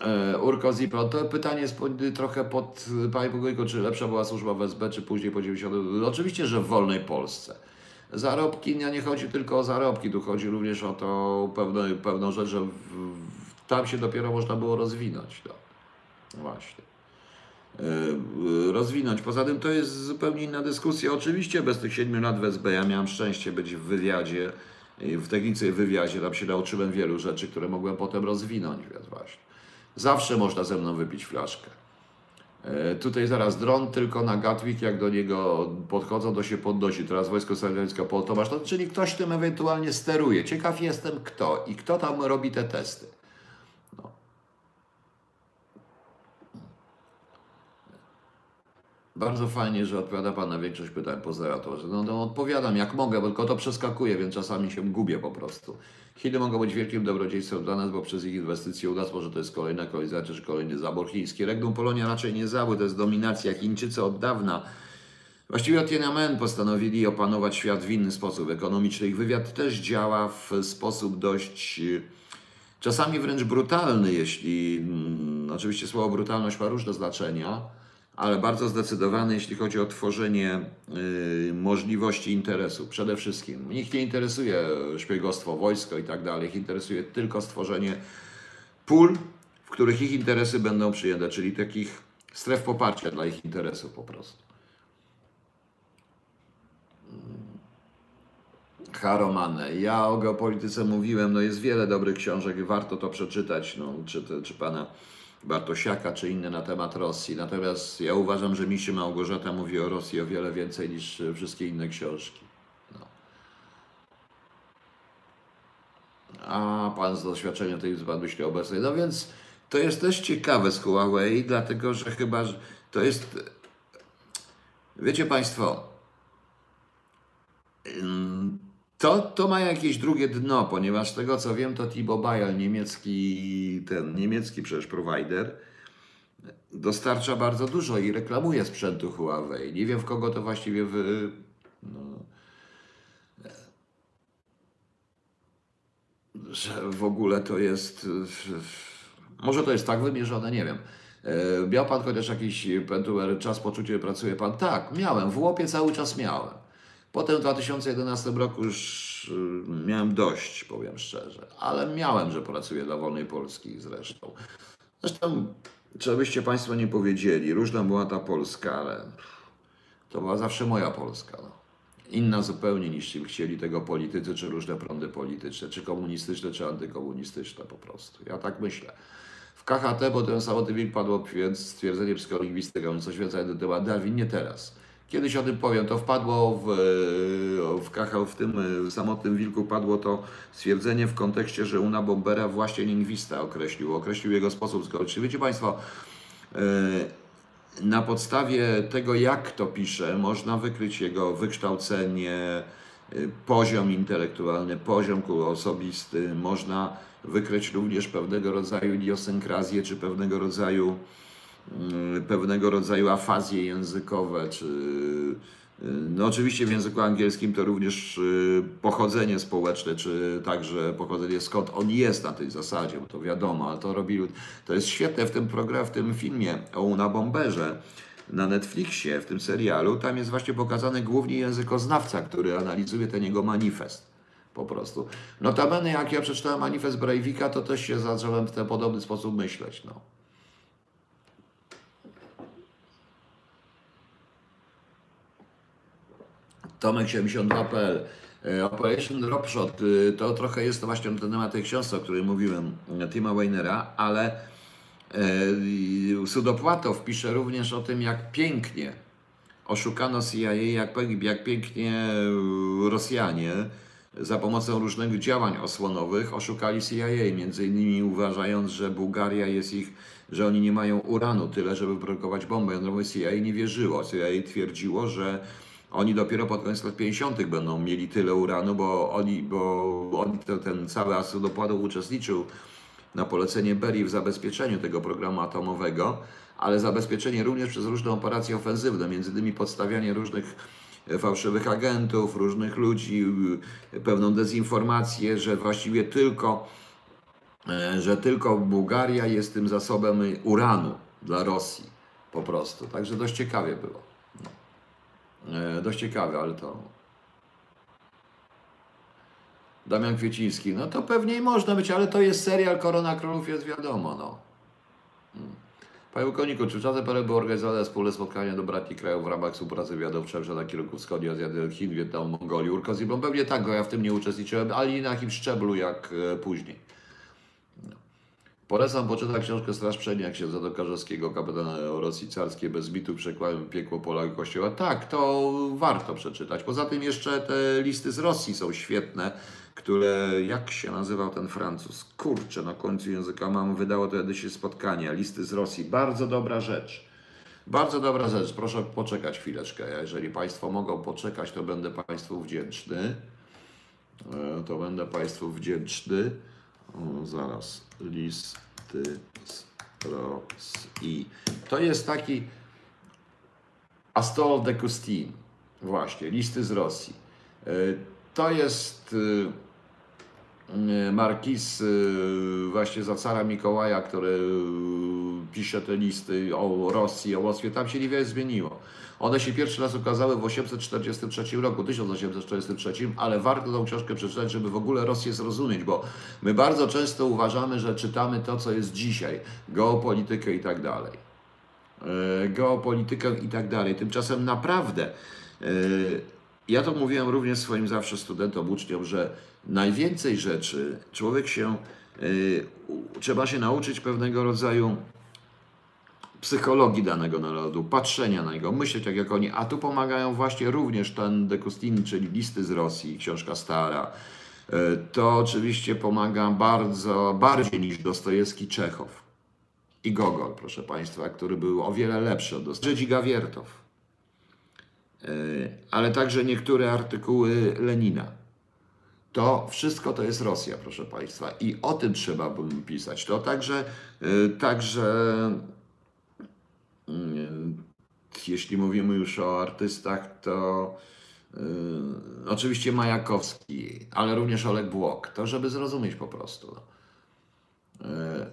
E, Urko Zipro, to pytanie jest trochę pod Panie Bogojko, czy lepsza była służba w SB, czy później po 90. Oczywiście, że w wolnej Polsce. Zarobki, nie, nie chodzi tylko o zarobki, tu chodzi również o to pewne, pewną rzecz, że w, w, tam się dopiero można było rozwinąć. No. Właśnie. E, rozwinąć. Poza tym to jest zupełnie inna dyskusja. Oczywiście bez tych 7 lat w SB ja miałem szczęście być w wywiadzie, e, w technice wywiadzie. Tam się nauczyłem wielu rzeczy, które mogłem potem rozwinąć. Więc właśnie. Zawsze można ze mną wypić flaszkę. E, Tutaj zaraz dron tylko na Gatwick, jak do niego podchodzą, to się podnosi. Teraz Wojsko Sędziowskie Pol Tomasz, czyli ktoś tym ewentualnie steruje. Ciekaw jestem kto i kto tam robi te testy. No. Bardzo fajnie, że odpowiada Pan na większość pytań po zeratorze. No, no odpowiadam jak mogę, bo tylko to przeskakuję, więc czasami się gubię po prostu. Chiny mogą być wielkim dobrodziejstwem dla nas, bo przez ich inwestycje u nas może to jest kolejna kolonizacja czy kolejny zabór chiński. Regnum Polonia raczej nie zabór, to jest dominacja. Chińczycy od dawna, właściwie od Tiananmen postanowili opanować świat w inny sposób ekonomiczny. Ich wywiad też działa w sposób dość... Czasami wręcz brutalny, jeśli mm, oczywiście słowo brutalność ma różne znaczenia, ale bardzo zdecydowany, jeśli chodzi o tworzenie y, możliwości interesu. Przede wszystkim. Nikt nie interesuje szpiegostwo, wojsko i tak dalej. Ich interesuje tylko stworzenie pól, w których ich interesy będą przyjęte, czyli takich stref poparcia dla ich interesów po prostu. Haromane. Ja o geopolityce mówiłem, no jest wiele dobrych książek i warto to przeczytać, no, czy, czy pana Bartosiaka, czy inne na temat Rosji. Natomiast ja uważam, że Misi Małgorzata mówi o Rosji o wiele więcej niż wszystkie inne książki. No. A pan z doświadczenia tej pan myśli obecnej. No więc to jest też ciekawe z Huawei, dlatego że chyba że to jest. Wiecie Państwo, to, to ma jakieś drugie dno, ponieważ z tego co wiem, to T-Mobile, niemiecki, ten niemiecki przecież provider, dostarcza bardzo dużo i reklamuje sprzętu Huawei. Nie wiem w kogo to właściwie wy, no, że w ogóle to jest. Może to jest tak wymierzone, nie wiem. E, Miał pan chociaż jakiś pentuer, czas, poczucie, pracuje pan? Tak, miałem. W łopie cały czas miałem. Potem w 2011 roku już y, miałem dość, powiem szczerze. Ale miałem, że pracuję dla Wolnej Polski zresztą. Zresztą, co byście Państwo nie powiedzieli, różna była ta Polska, ale to była zawsze moja Polska. No. Inna zupełnie niż chcieli tego politycy, czy różne prądy polityczne, czy komunistyczne, czy antykomunistyczne po prostu. Ja tak myślę. W KHT, bo ten samotny wilk padło więc stwierdzenie psycholingwistyka, on coś więcej na ten temat. Darwin, nie teraz. Kiedyś o tym powiem, to wpadło w, w, KH, w tym samotnym wilku padło to stwierdzenie w kontekście, że Una Bombera właśnie lingwista określił, określił jego sposób zgodny. Wiecie Państwo, e, na podstawie tego, jak to pisze, można wykryć jego wykształcenie, poziom intelektualny, poziom osobisty, można wykryć również pewnego rodzaju idiosynkrazję, czy pewnego rodzaju, pewnego rodzaju afazje językowe, czy no oczywiście w języku angielskim to również y, pochodzenie społeczne, czy także pochodzenie skąd on jest na tej zasadzie, bo to wiadomo, ale to robi, to jest świetne w tym programie, w tym filmie o Una Bomberze na Netflixie, w tym serialu, tam jest właśnie pokazany głównie językoznawca, który analizuje ten jego manifest po prostu. Notabene jak ja przeczytałem manifest Breivika, to też się zacząłem w ten podobny sposób myśleć, no. Tomek72.pl e, Operation Dropshot y, to trochę jest to właśnie ten temat tej książki, o której mówiłem, Tima Weinera, ale e, Sudopłatow pisze również o tym, jak pięknie oszukano CIA, jak, jak pięknie Rosjanie za pomocą różnych działań osłonowych oszukali CIA, między innymi uważając, że Bułgaria jest ich, że oni nie mają uranu tyle, żeby produkować bombę jądrową. CIA nie wierzyło. CIA twierdziło, że oni dopiero pod koniec lat 50. będą mieli tyle uranu, bo oni, bo oni ten cały Asudopładu uczestniczył na polecenie Berii w zabezpieczeniu tego programu atomowego, ale zabezpieczenie również przez różne operacje ofensywne, między innymi podstawianie różnych fałszywych agentów, różnych ludzi, pewną dezinformację, że właściwie tylko, e, że tylko Bułgaria jest tym zasobem uranu dla Rosji po prostu. Także dość ciekawie było. E, dość ciekawe, ale to. Damian Kwieciński. No to pewnie i można być, ale to jest serial Korona Królów, jest wiadomo. No. Hmm. Panie Łukoniku, czy czasem parę były organizowane wspólne spotkania do braci krajów w ramach współpracy wywiadowczej na kierunku wschodniej, Azjaty, Chin, Wietnamu, Mongolii, Urkozibą? Pewnie tak, bo ja w tym nie uczestniczyłem, ale nie na jakim szczeblu jak e, później. Polecam poczytać książkę Straż Przednia księdza Dokarzewskiego, kapitana Rosji Carskiej, bez mitu przekładem Piekło Pola i Kościoła. Tak, to warto przeczytać. Poza tym jeszcze te listy z Rosji są świetne, które, jak się nazywał ten Francuz? Kurczę, na końcu języka mam, wydało to kiedyś spotkania, listy z Rosji. Bardzo dobra rzecz. Bardzo dobra rzecz. Proszę poczekać chwileczkę. Jeżeli Państwo mogą poczekać, to będę Państwu wdzięczny. E, to będę Państwu wdzięczny. O, zaraz, listy z Rosji. To jest taki Astol de Custin, właśnie, listy z Rosji. E, to jest e, e, markiz właśnie za cara Mikołaja, który pisze te listy o Rosji, o Moskwie. Tam się niewiele zmieniło. One się pierwszy raz ukazały w 843 roku, 1843, ale warto tą książkę przeczytać, żeby w ogóle Rosję zrozumieć, bo my bardzo często uważamy, że czytamy to, co jest dzisiaj, geopolitykę i tak dalej. E, geopolitykę i tak dalej. Tymczasem naprawdę, e, ja to mówiłem również swoim zawsze studentom, uczniom, że najwięcej rzeczy człowiek się, e, trzeba się nauczyć pewnego rodzaju psychologii danego narodu, patrzenia na niego, myśleć tak jak oni, a tu pomagają właśnie również ten Dekustini, czyli listy z Rosji, książka stara. E, to oczywiście pomaga bardzo, bardziej niż Dostojewski Czechow i Gogol, proszę Państwa, który był o wiele lepszy od Dostojewskiego. Gawiertow, e, ale także niektóre artykuły Lenina. To wszystko to jest Rosja, proszę Państwa, i o tym trzeba by pisać. To także, e, także jeśli mówimy już o artystach, to y, oczywiście Majakowski, ale również Olek Błok. To, żeby zrozumieć po prostu. E,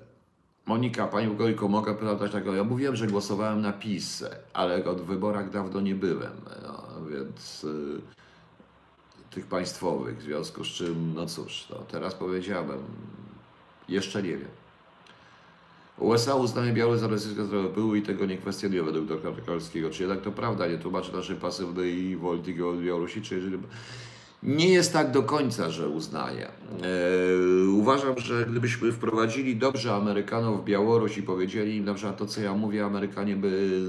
Monika, Pani Gojko, mogę pytać tego. Ja mówiłem, że głosowałem na PiS, ale od wyborach dawno nie byłem, no, więc y, tych państwowych, w związku z czym, no cóż, no, teraz powiedziałem, jeszcze nie wiem. USA uznaje białe za rosyjskie zdrowe były i tego nie kwestionuje według doktora Kalskiego. Czy jednak to prawda, nie tłumaczy naszej pasywnej wolty od Białorusi, czy jeżeli... Nie jest tak do końca, że uznaje. Eee, uważam, że gdybyśmy wprowadzili dobrze Amerykanów w Białoruś i powiedzieli im na przykład to, co ja mówię, Amerykanie by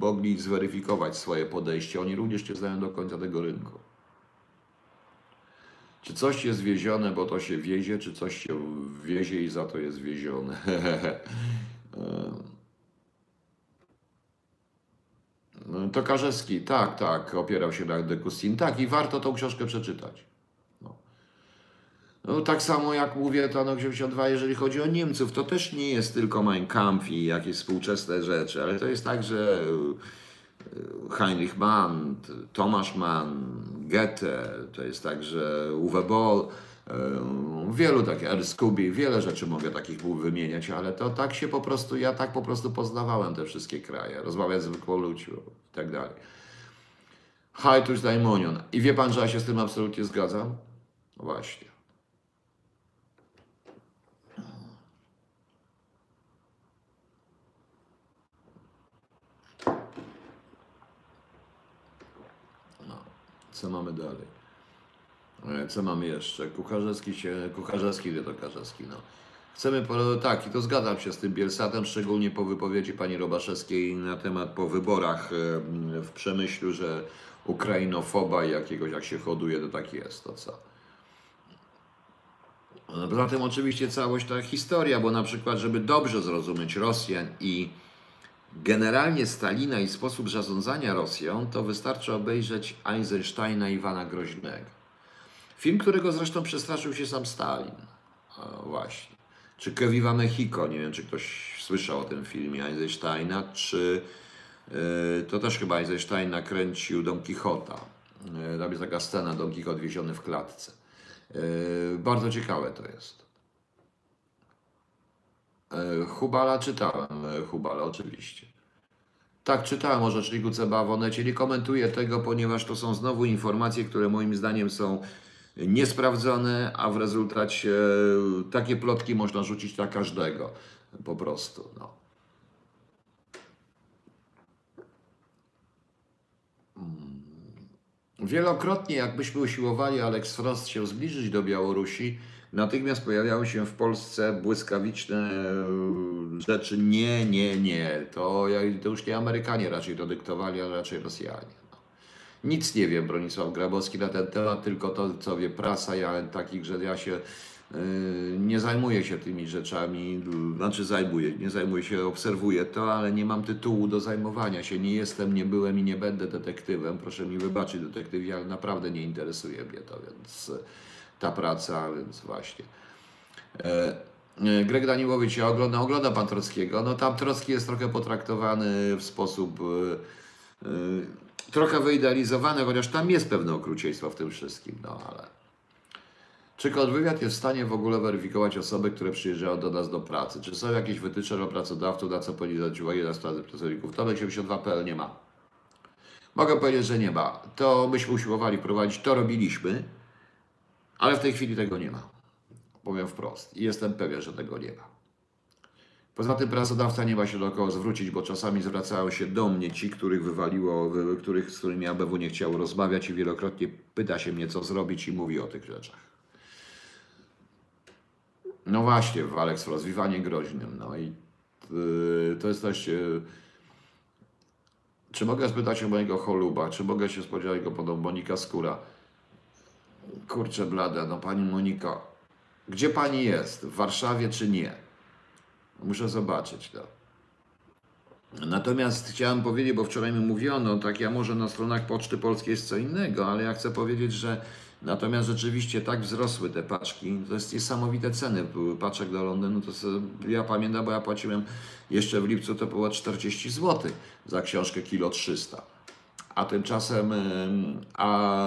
mogli zweryfikować swoje podejście. Oni również nie znają do końca tego rynku. Czy coś jest wiezione, bo to się wiezie, czy coś się wiezie i za to jest wiezione? *laughs* No, to Karzewski, tak, tak, opierał się na Dekustin. Tak, i warto tą książkę przeczytać. No. no tak samo jak mówię, to 82, jeżeli chodzi o Niemców, to też nie jest tylko Mein Kampf i jakieś współczesne rzeczy, ale to jest tak, że Heinrich Mann, Thomas Mann, Goethe, to jest także Uwe Boll, wielu takich, Erskubi, wiele rzeczy mogę takich wymieniać, ale to tak się po prostu, ja tak po prostu poznawałem te wszystkie kraje, rozmawiać z zwykłą ludźmi i tak dalej. Hajtuś Daimonion. I wie pan, że ja się z tym absolutnie zgadzam? Właśnie. Co mamy dalej? E, co mamy jeszcze? Kucharzewski się, Kucharzewski, wie to Karzewski, no. Chcemy, tak, i to zgadzam się z tym Bielsatem, szczególnie po wypowiedzi pani Robaszewskiej na temat po wyborach e, w Przemyślu, że ukrainofoba jakiegoś, jak się hoduje, to tak jest, to co? Poza tym oczywiście całość ta historia, bo na przykład, żeby dobrze zrozumieć Rosjan i generalnie Stalina i sposób zarządzania Rosją, to wystarczy obejrzeć Eisensteina Iwana Groźnego. Film, którego zresztą przestraszył się sam Stalin. O, właśnie. Czy Keviva Mexico, nie wiem czy ktoś słyszał o tym filmie Eisensteina, czy yy, to też chyba Eisenstein nakręcił Don Quixota. Yy, tam jest taka scena Don Quixote wieziony w klatce. Yy, bardzo ciekawe to jest. E, Hubala czytałem, e, Hubala oczywiście. Tak, czytałem o rzeczniku CBA w. Nie komentuję tego, ponieważ to są znowu informacje, które moim zdaniem są niesprawdzone, a w rezultacie e, takie plotki można rzucić na każdego. Po prostu. No. Hmm. Wielokrotnie, jakbyśmy usiłowali Alex Frost się zbliżyć do Białorusi, natychmiast pojawiały się w Polsce błyskawiczne e, rzeczy. Nie, nie, nie. To, to już nie Amerykanie raczej to dyktowali, ale raczej Rosjanie. Nic nie wiem, Bronisław Grabowski na ten temat, tylko to, co wie prasa, ja takich, że ja się yy, nie zajmuję się tymi rzeczami, znaczy zajmuję, nie zajmuję się, obserwuję to, ale nie mam tytułu do zajmowania się. Nie jestem, nie byłem i nie będę detektywem. Proszę mi wybaczyć, detektywi, ale naprawdę nie interesuje mnie to, więc ta praca, więc właśnie. E, e, Greg Daniłowicz, ja oglądam, ogląda pan Trockiego. No tam Trocki jest trochę potraktowany w sposób e, trochę wyidealizowany, chociaż tam jest pewne okrucieństwo w tym wszystkim, no ale... Czy kontrwywiad jest w stanie w ogóle weryfikować osoby, które przyjeżdżają do nas do pracy? Czy są jakieś wytyczne dla pracodawców, na co powinni zwrócić uwagę na sprawy pracowników? Tomek 72.pl nie ma. Mogę powiedzieć, że nie ma. To myśmy usiłowali wprowadzić, to robiliśmy. Ale w tej chwili tego nie ma. Powiem wprost. I jestem pewien, że tego nie ma. Poza tym pracodawca nie ma się do kogo zwrócić, bo czasami zwracają się do mnie ci, których wywaliło, których, z którymi ABW nie chciał rozmawiać i wielokrotnie pyta się mnie, co zrobić i mówi o tych rzeczach. No właśnie, w Alex rozwiwanie groźnym. No i yy, to jest też... Yy, czy mogę spytać o mojego choluba? Czy mogę się spodziewać go podobno Monika Skóra? Kurczę blada, no pani Moniko, gdzie pani jest? W Warszawie czy nie? Muszę zobaczyć to. Natomiast chciałem powiedzieć, bo wczoraj mi mówiono, tak ja może na stronach Poczty Polskiej jest co innego, ale ja chcę powiedzieć, że natomiast rzeczywiście tak wzrosły te paczki, to jest niesamowite ceny paczek do Londynu, to ja pamiętam, bo ja płaciłem jeszcze w lipcu to było 40 zł za książkę kilo 300 A tymczasem, ym, a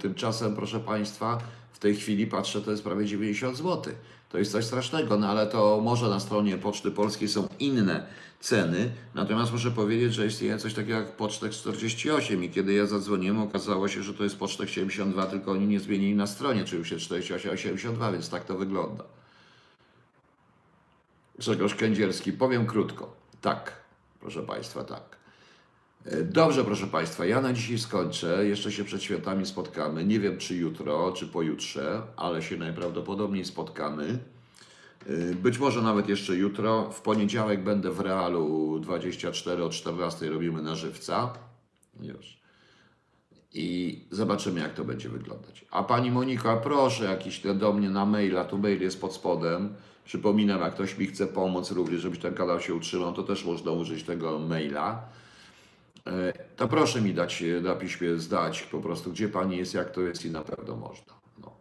tymczasem, proszę Państwa, w tej chwili patrzę, to jest prawie 90 zł. To jest coś strasznego, no ale to może na stronie Poczty Polskiej są inne ceny. Natomiast muszę powiedzieć, że istnieje coś takiego jak Pocztek 48 i kiedy ja zadzwoniłem, okazało się, że to jest Pocztek 72, tylko oni nie zmienili na stronie, czy już jest 48, 82, więc tak to wygląda. Grzegorz Kędzierski, powiem krótko. Tak, proszę Państwa, tak. E, Dobrze, proszę Państwa, ja na dzisiaj skończę. Jeszcze się przed świętami spotkamy. Nie wiem, czy jutro, czy pojutrze, ale się najprawdopodobniej spotkamy. E, Być może nawet jeszcze jutro. W poniedziałek będę w Realu 24 o 14 robimy na żywca. Już. I zobaczymy, jak to będzie wyglądać. A pani Monika, proszę jakiś te do mnie na maila, tu mail jest pod spodem. Przypominam, jak ktoś mi chce pomóc również, żeby ten kanał się utrzymał, to też można użyć tego maila. E, To proszę mi dać e, na piśmie zdać po prostu, gdzie pani jest, jak to jest i na pewno można. No.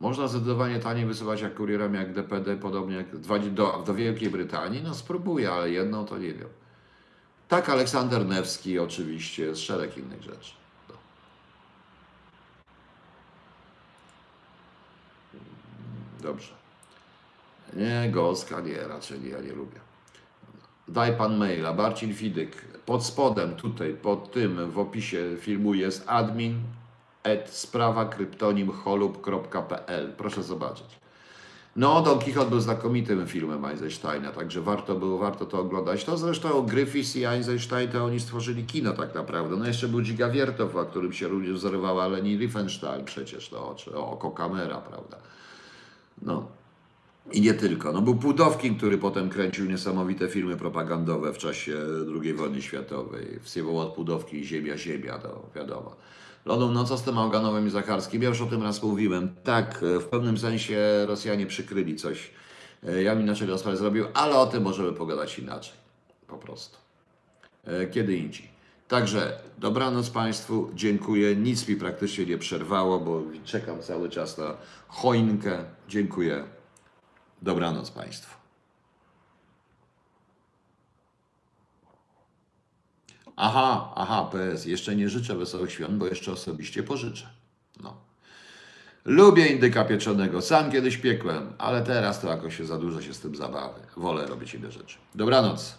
Można zdecydowanie taniej wysyłać jak kurierem, jak DPD, podobnie jak do, do Wielkiej Brytanii. No spróbuję, ale jedną to nie wiem. Tak, Aleksander Newski oczywiście, z szereg innych rzeczy. No. Dobrze. Nie, Gąska, nie, raczej nie, ja nie lubię. Daj pan maila, Marcin Fidyk. Pod spodem, tutaj, pod tym w opisie filmu jest admin at sprawa kryptonim holub.pl. Proszę zobaczyć. No, Don Quixote był znakomitym filmem Einsteina, także warto było, warto to oglądać. To zresztą Griffiths i Einstein to oni stworzyli kino tak naprawdę. No jeszcze był Dziga Wiertow, o którym się również wzorowała Leni Riefenstahl przecież, no, czy oko kamera, prawda. No, i nie tylko. No był Pudowkin, który potem kręcił niesamowite filmy propagandowe w czasie II wojny światowej. Wsiewoład Pudowki i Ziemia, Ziemia, to wiadomo. Lodą no co z tym Auganowym i Zacharskim? Ja już o tym raz mówiłem. Tak, w pewnym sensie Rosjanie przykryli coś. Ja bym inaczej rozprawę zrobił, ale o tym możemy pogadać inaczej. Po prostu. E, Kiedy indziej. Także dobranoc Państwu, dziękuję. Nic mi praktycznie nie przerwało, bo czekam cały czas na choinkę. Dziękuję. Dobranoc Państwu. Aha, aha, PS. Jeszcze nie życzę wesołych świąt, bo jeszcze osobiście pożyczę. No. Lubię indyka pieczonego. Sam kiedyś piekłem, ale teraz to jakoś się za dużo się z tym zabawy. Wolę robić inne rzeczy. Dobranoc.